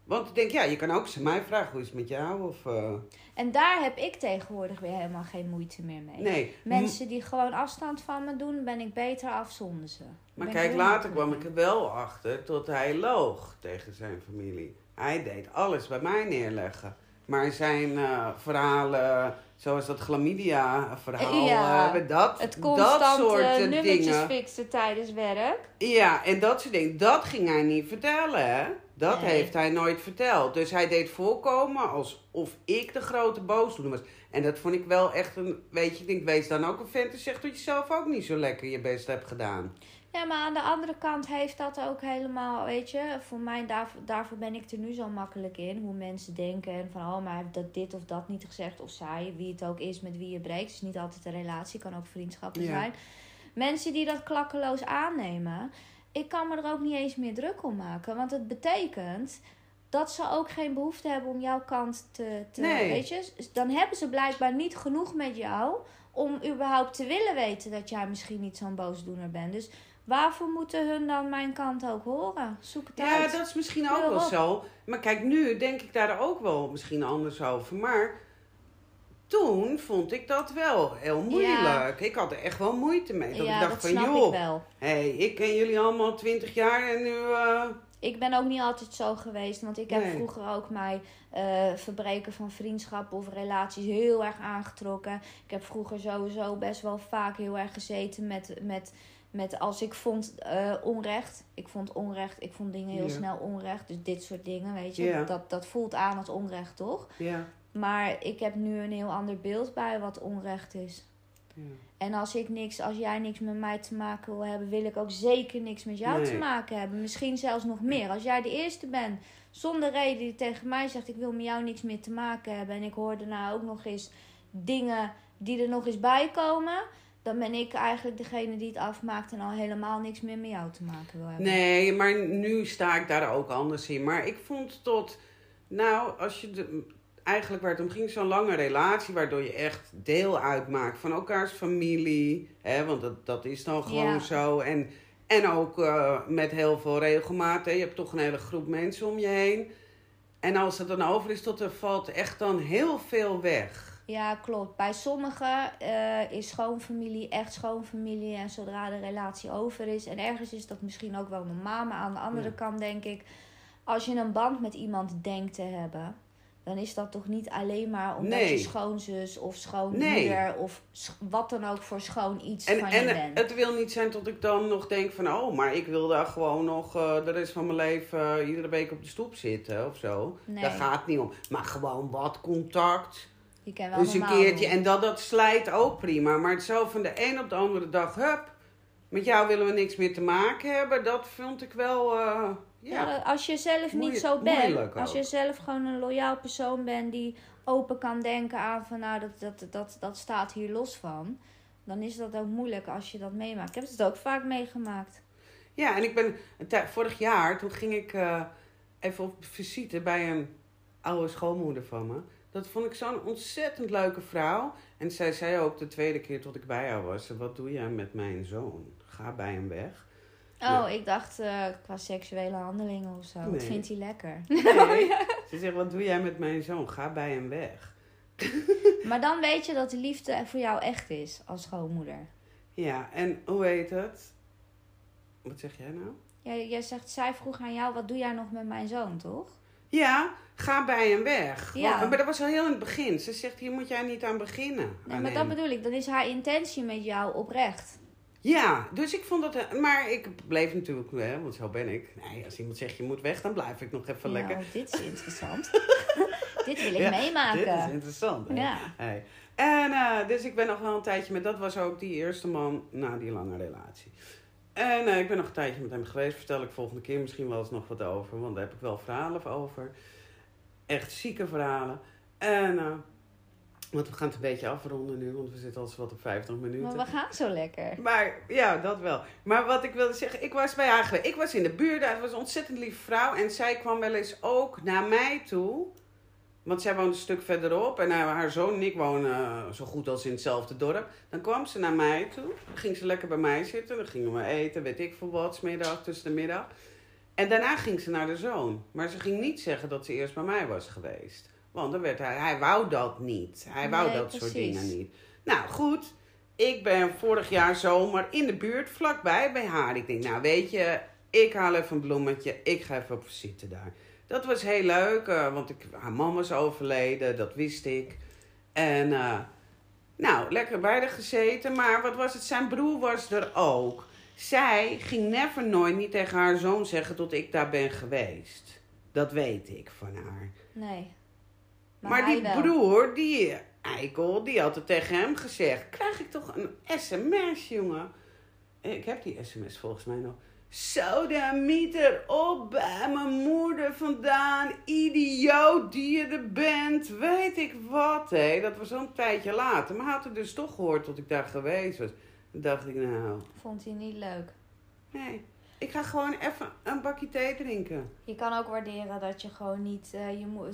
S2: Want ik denk, ja, je kan ook aan mij vragen, hoe is het met jou? Of, eh,
S1: En daar heb ik tegenwoordig weer helemaal geen moeite meer mee.
S2: nee.
S1: Mensen die gewoon afstand van me doen, ben ik beter af zonder ze.
S2: Maar
S1: Ben
S2: kijk, later kwam ik er wel achter tot hij loog tegen zijn familie. Hij deed alles bij mij neerleggen. Maar zijn eh, verhalen, zoals dat chlamydia-verhaal,
S1: Ja,
S2: eh, dat,
S1: Het
S2: dat soort
S1: eh, nummertjes
S2: dingen.
S1: fixen tijdens werk.
S2: Ja, en dat soort dingen, dat ging hij niet vertellen, hè? Dat
S1: Nee.
S2: heeft hij nooit verteld. Dus hij deed voorkomen alsof ik de grote boosdoener was. En dat vond ik wel echt een, weet je, ik denk, wees dan ook een vent en zeg dat je zelf ook niet zo lekker je best hebt gedaan.
S1: Ja, maar aan de andere kant heeft dat ook helemaal, weet je, voor mij, daarvoor, daarvoor ben ik er nu zo makkelijk in. Hoe mensen denken en van, oh, maar hij heeft dat dit of dat niet gezegd. Of zij, wie het ook is met wie je breekt. Het is niet altijd een relatie, kan ook vriendschappen
S2: Ja.
S1: zijn. Mensen die dat klakkeloos aannemen, ik kan me er ook niet eens meer druk om maken. Want het betekent dat ze ook geen behoefte hebben om jouw kant te, te
S2: Nee.
S1: weet je. Dan hebben ze blijkbaar niet genoeg met jou om überhaupt te willen weten dat jij misschien niet zo'n boosdoener bent. Dus waarvoor moeten hun dan mijn kant ook horen? Zoek het
S2: Ja,
S1: uit.
S2: dat is misschien ook wel zo. Maar kijk, nu denk ik daar ook wel misschien anders over. Maar toen vond ik dat wel heel moeilijk. Ik had er echt wel moeite mee. Dat
S1: ja,
S2: ik dacht
S1: dat
S2: van, joh,
S1: ik wel.
S2: hey, ik ken jullie allemaal twintig jaar en nu... eh,
S1: Ik ben ook niet altijd zo geweest. Want ik heb
S2: Nee.
S1: vroeger ook mij eh, verbreken van vriendschappen of relaties heel erg aangetrokken. Ik heb vroeger sowieso best wel vaak heel erg gezeten met, met, met als ik vond eh, onrecht. Ik vond onrecht, ik vond dingen heel snel onrecht. Dus dit soort dingen, weet je. Dat, dat voelt aan als onrecht, toch?
S2: ja,
S1: Maar ik heb nu een heel ander beeld bij wat onrecht is.
S2: ja.
S1: En als ik niks, als jij niks met mij te maken wil hebben, wil ik ook zeker niks met jou
S2: Nee.
S1: te maken hebben. Misschien zelfs nog meer. Als jij de eerste bent, zonder reden die tegen mij zegt: Ik wil met jou niks meer te maken hebben. En ik hoor daarna ook nog eens dingen die er nog eens bij komen. Dan ben ik eigenlijk degene die het afmaakt en al helemaal niks meer met jou te maken wil hebben.
S2: Nee, maar nu sta ik daar ook anders in. Maar ik vond tot, nou, als je de, eigenlijk waar het om ging, zo'n lange relatie, waardoor je echt deel uitmaakt van elkaars familie. Hè, want dat, dat is dan gewoon
S1: Ja.
S2: zo. En, en ook eh, met heel veel regelmaat. Hè. Je hebt toch een hele groep mensen om je heen. En als het dan over is, tot er valt echt dan heel veel weg.
S1: Ja, klopt. Bij sommigen eh, is schoonfamilie echt schoonfamilie. En zodra de relatie over is. En ergens is dat misschien ook wel normaal. Maar aan de andere
S2: Ja.
S1: kant denk ik. Als je een band met iemand denkt te hebben. Dan is dat toch niet alleen maar omdat
S2: Nee.
S1: je schoonzus of schoonmoeder.
S2: Nee.
S1: Of sch- wat dan ook voor schoon iets
S2: En,
S1: van je
S2: en
S1: bent.
S2: het wil niet zijn dat ik dan nog denk van... oh, maar ik wil daar gewoon nog eh, de rest van mijn leven... eh, iedere week op de stoep zitten of zo.
S1: Nee.
S2: Daar gaat het niet om. Maar gewoon wat contact.
S1: Je kan wel
S2: Dus een keertje.
S1: doen.
S2: En dat, dat slijt ook prima. Maar het zo van de een op de andere dag... hup, met jou willen we niks meer te maken hebben. Dat vond ik wel... eh, ja.
S1: Ja, als je zelf niet zo bent, als je zelf gewoon een loyaal persoon bent die open kan denken aan van nou dat, dat, dat, dat staat hier los van, dan is dat ook moeilijk als je dat meemaakt. Ik heb het ook vaak meegemaakt.
S2: Ja, en ik ben tij- vorig jaar, toen ging ik eh, even op visite bij een oude schoonmoeder van me. Dat vond ik zo'n ontzettend leuke vrouw. En zij zei ook de tweede keer tot ik bij haar was: Wat doe jij met mijn zoon? Ga bij hem weg.
S1: Oh, ik dacht eh, qua seksuele handelingen of zo. Wat
S2: Nee.
S1: vindt hij lekker?
S2: Nee. Ze zegt: Wat doe jij met mijn zoon? Ga bij hem weg.
S1: maar dan weet je dat de liefde voor jou echt is als schoonmoeder.
S2: Ja, en hoe heet het? Wat zeg jij nou?
S1: Jij, jij zegt, zij vroeg aan jou, wat doe jij nog met mijn zoon, toch?
S2: Ja, ga bij hem weg.
S1: Ja.
S2: Want- maar dat was al heel in het begin. Ze zegt: Hier moet jij niet aan beginnen.
S1: Nee,
S2: aan
S1: maar
S2: hem.
S1: dat bedoel ik. Dan is haar intentie met jou oprecht.
S2: Ja, dus ik vond dat. Maar ik bleef natuurlijk, hè, want zo ben ik. Nee, als iemand zegt je moet weg, dan blijf ik nog even lekker.
S1: Nou, dit is interessant. dit wil ik
S2: Ja,
S1: meemaken.
S2: Dit is interessant. Hè?
S1: Ja.
S2: Hey. En eh, dus ik ben nog wel een tijdje met. Dat was ook die eerste man na die lange relatie. En eh, ik ben nog een tijdje met hem geweest. Vertel ik volgende keer misschien wel eens nog wat over. Want daar heb ik wel verhalen over. Echt zieke verhalen. En. eh, want we gaan het een beetje afronden nu, want we zitten al zo wat op 50 minuten.
S1: Maar we gaan zo lekker.
S2: Maar ja, dat wel. Maar wat ik wilde zeggen, ik was bij haar geweest. Ik was in de buurt, het was een ontzettend lieve vrouw. En zij kwam wel eens ook naar mij toe. Want zij woont een stuk verderop. En haar, haar zoon en ik wonen eh, zo goed als in hetzelfde dorp. Dan kwam ze naar mij toe. Dan ging ze lekker bij mij zitten. Dan gingen we eten, weet ik veel wat, 's middag, tussen de middag. En daarna ging ze naar de zoon. Maar ze ging niet zeggen dat ze eerst bij mij was geweest. Want dan werd hij, hij wou dat niet. Hij wou
S1: Nee,
S2: dat soort dingen niet. Nou goed, ik ben vorig jaar zomer in de buurt, vlakbij bij haar. Ik denk, nou weet je, ik haal even een bloemetje. Ik ga even op visite daar. Dat was heel leuk, eh, want ik, haar man was overleden, dat wist ik. En eh, nou, lekker bij haar gezeten. Maar wat was het? Zijn broer was er ook. Zij ging never nooit niet tegen haar zoon zeggen dat ik daar ben geweest. Dat weet ik van haar.
S1: Nee.
S2: Maar,
S1: hij
S2: die
S1: wel.
S2: broer, die eikel, die had het tegen hem gezegd. Krijg ik toch een sms, jongen? Ik heb die sms volgens mij nog. Sodemieter op bij mijn moeder vandaan. Idioot die je er bent. Weet ik wat, hé. Dat was zo'n tijdje later. Maar had het dus toch gehoord dat ik daar geweest was. Toen dacht ik, nou,
S1: Vond hij niet leuk.
S2: nee. Ik ga gewoon even een bakje thee drinken.
S1: Je kan ook waarderen dat je gewoon niet eh, je, mo-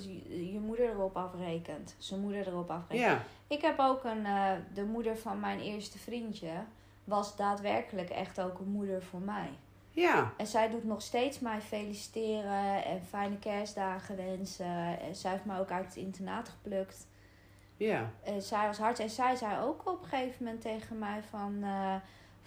S1: je moeder erop afrekent. Zijn moeder erop afrekent.
S2: Ja,
S1: Ik heb ook een, eh, de moeder van mijn eerste vriendje was daadwerkelijk echt ook een moeder voor mij.
S2: Ja.
S1: En zij doet nog steeds mij feliciteren en fijne kerstdagen wensen. En zij heeft mij ook uit het internaat geplukt.
S2: Ja.
S1: Eh, zij was hard en zij zei ook op een gegeven moment tegen mij van... eh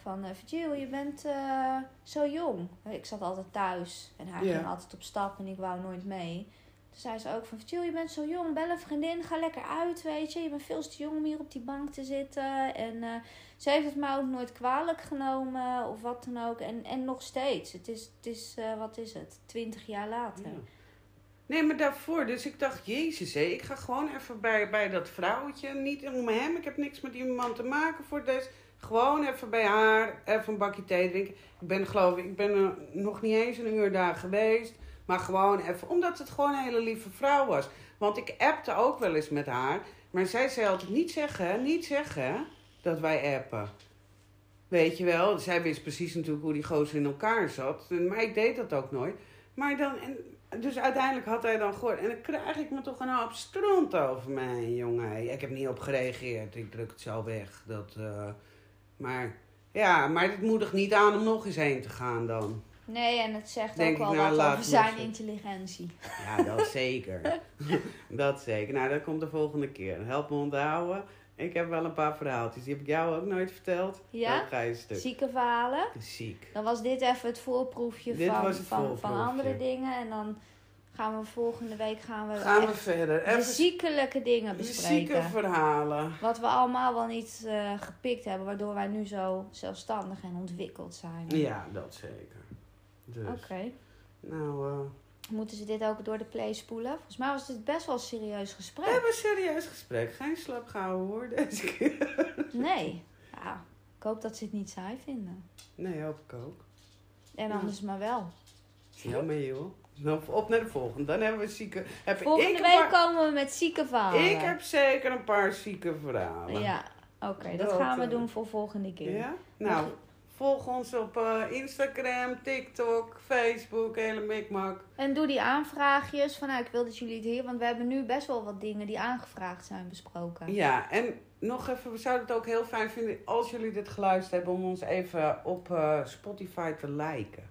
S1: van Virgil, je bent eh, zo jong. Ik zat altijd thuis en hij ging altijd op stap en ik wou nooit mee. Toen zei ze ook van Virgil, je bent zo jong. Bel een vriendin, ga lekker uit, weet je. Je bent veel te jong om hier op die bank te zitten. En ze heeft het me ook nooit kwalijk genomen of wat dan ook. En, en nog steeds. Het is, het is eh, wat is het, twintig jaar later.
S2: Nee, maar daarvoor. Dus ik dacht, jezus, hé, ik ga gewoon even bij, bij dat vrouwtje. Niet om hem, ik heb niks met die man te maken voor deze. Gewoon even bij haar, even een bakje thee drinken. Ik ben geloof ik, ik ben nog niet eens een uur daar geweest. Maar gewoon even, omdat het gewoon een hele lieve vrouw was. Want ik appte ook wel eens met haar. Maar zij zei altijd, niet zeggen, niet zeggen dat wij appen. Weet je wel, zij wist precies natuurlijk hoe die gozer in elkaar zat. Maar ik deed dat ook nooit. Maar dan, en, dus uiteindelijk had hij dan gehoord. En dan krijg ik me toch een hoop stront over mij, jongen. Ik heb niet op gereageerd. Ik druk het zo weg. Dat, eh, maar ja, maar het moedigt niet aan om nog eens heen te gaan dan.
S1: Nee, en het zegt
S2: Denk
S1: ook wel
S2: nou,
S1: wat over zijn intelligentie.
S2: Ja, dat zeker. dat zeker. Nou, dat komt de volgende keer. Help me onthouden. Ik heb wel een paar verhaaltjes. Die heb ik jou ook nooit verteld.
S1: Ja?
S2: Dan ga je stuk.
S1: Zieke verhalen.
S2: Ziek.
S1: Dan was dit even het voorproefje
S2: Dit
S1: van,
S2: het
S1: van, van andere dingen. En dan gaan we volgende week gaan we,
S2: Gaan we verder.
S1: de ziekelijke dingen
S2: zieke
S1: bespreken.
S2: verhalen.
S1: Wat we allemaal wel niet eh, gepikt hebben, waardoor wij nu zo zelfstandig en ontwikkeld zijn.
S2: Ja, dat zeker. Dus,
S1: Oké.
S2: nou, eh,
S1: Moeten ze dit ook door de play spoelen? Volgens mij was dit best wel een serieus
S2: we
S1: gesprek.
S2: hebben een serieus gesprek. Geen slap gehouden hoor, deze keer.
S1: Nee. Ja, ik hoop dat ze het niet saai vinden.
S2: Nee, hoop ik ook.
S1: En
S2: Ja.
S1: anders maar wel.
S2: Jammer joh. Nou, op naar de volgende. Dan hebben we zieke... Heb
S1: Volgende
S2: ik,
S1: week
S2: paar-
S1: komen we met zieke verhalen.
S2: ik heb zeker een paar zieke verhalen.
S1: Ja, oké. dat
S2: Dat,
S1: gaan we doen voor volgende keer.
S2: Ja? Nou, volg ons op eh, Instagram, TikTok, Facebook, hele mikmak.
S1: En doe die aanvraagjes van nou, ik wil dat jullie het hier, want we hebben nu best wel wat dingen die aangevraagd zijn besproken.
S2: Ja, en nog even, we zouden het ook heel fijn vinden als jullie dit geluisterd hebben om ons even op eh, Spotify te liken.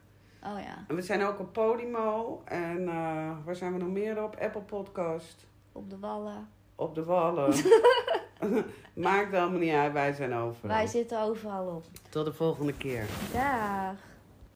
S1: Oh ja,
S2: En we zijn ook op Podimo en eh, waar zijn we nog meer op? Apple Podcast,
S1: op de wallen.
S2: op de Wallen. Maakt allemaal niet uit, wij zijn overal.
S1: Wij zitten overal op.
S2: Tot de volgende keer.
S1: Dag.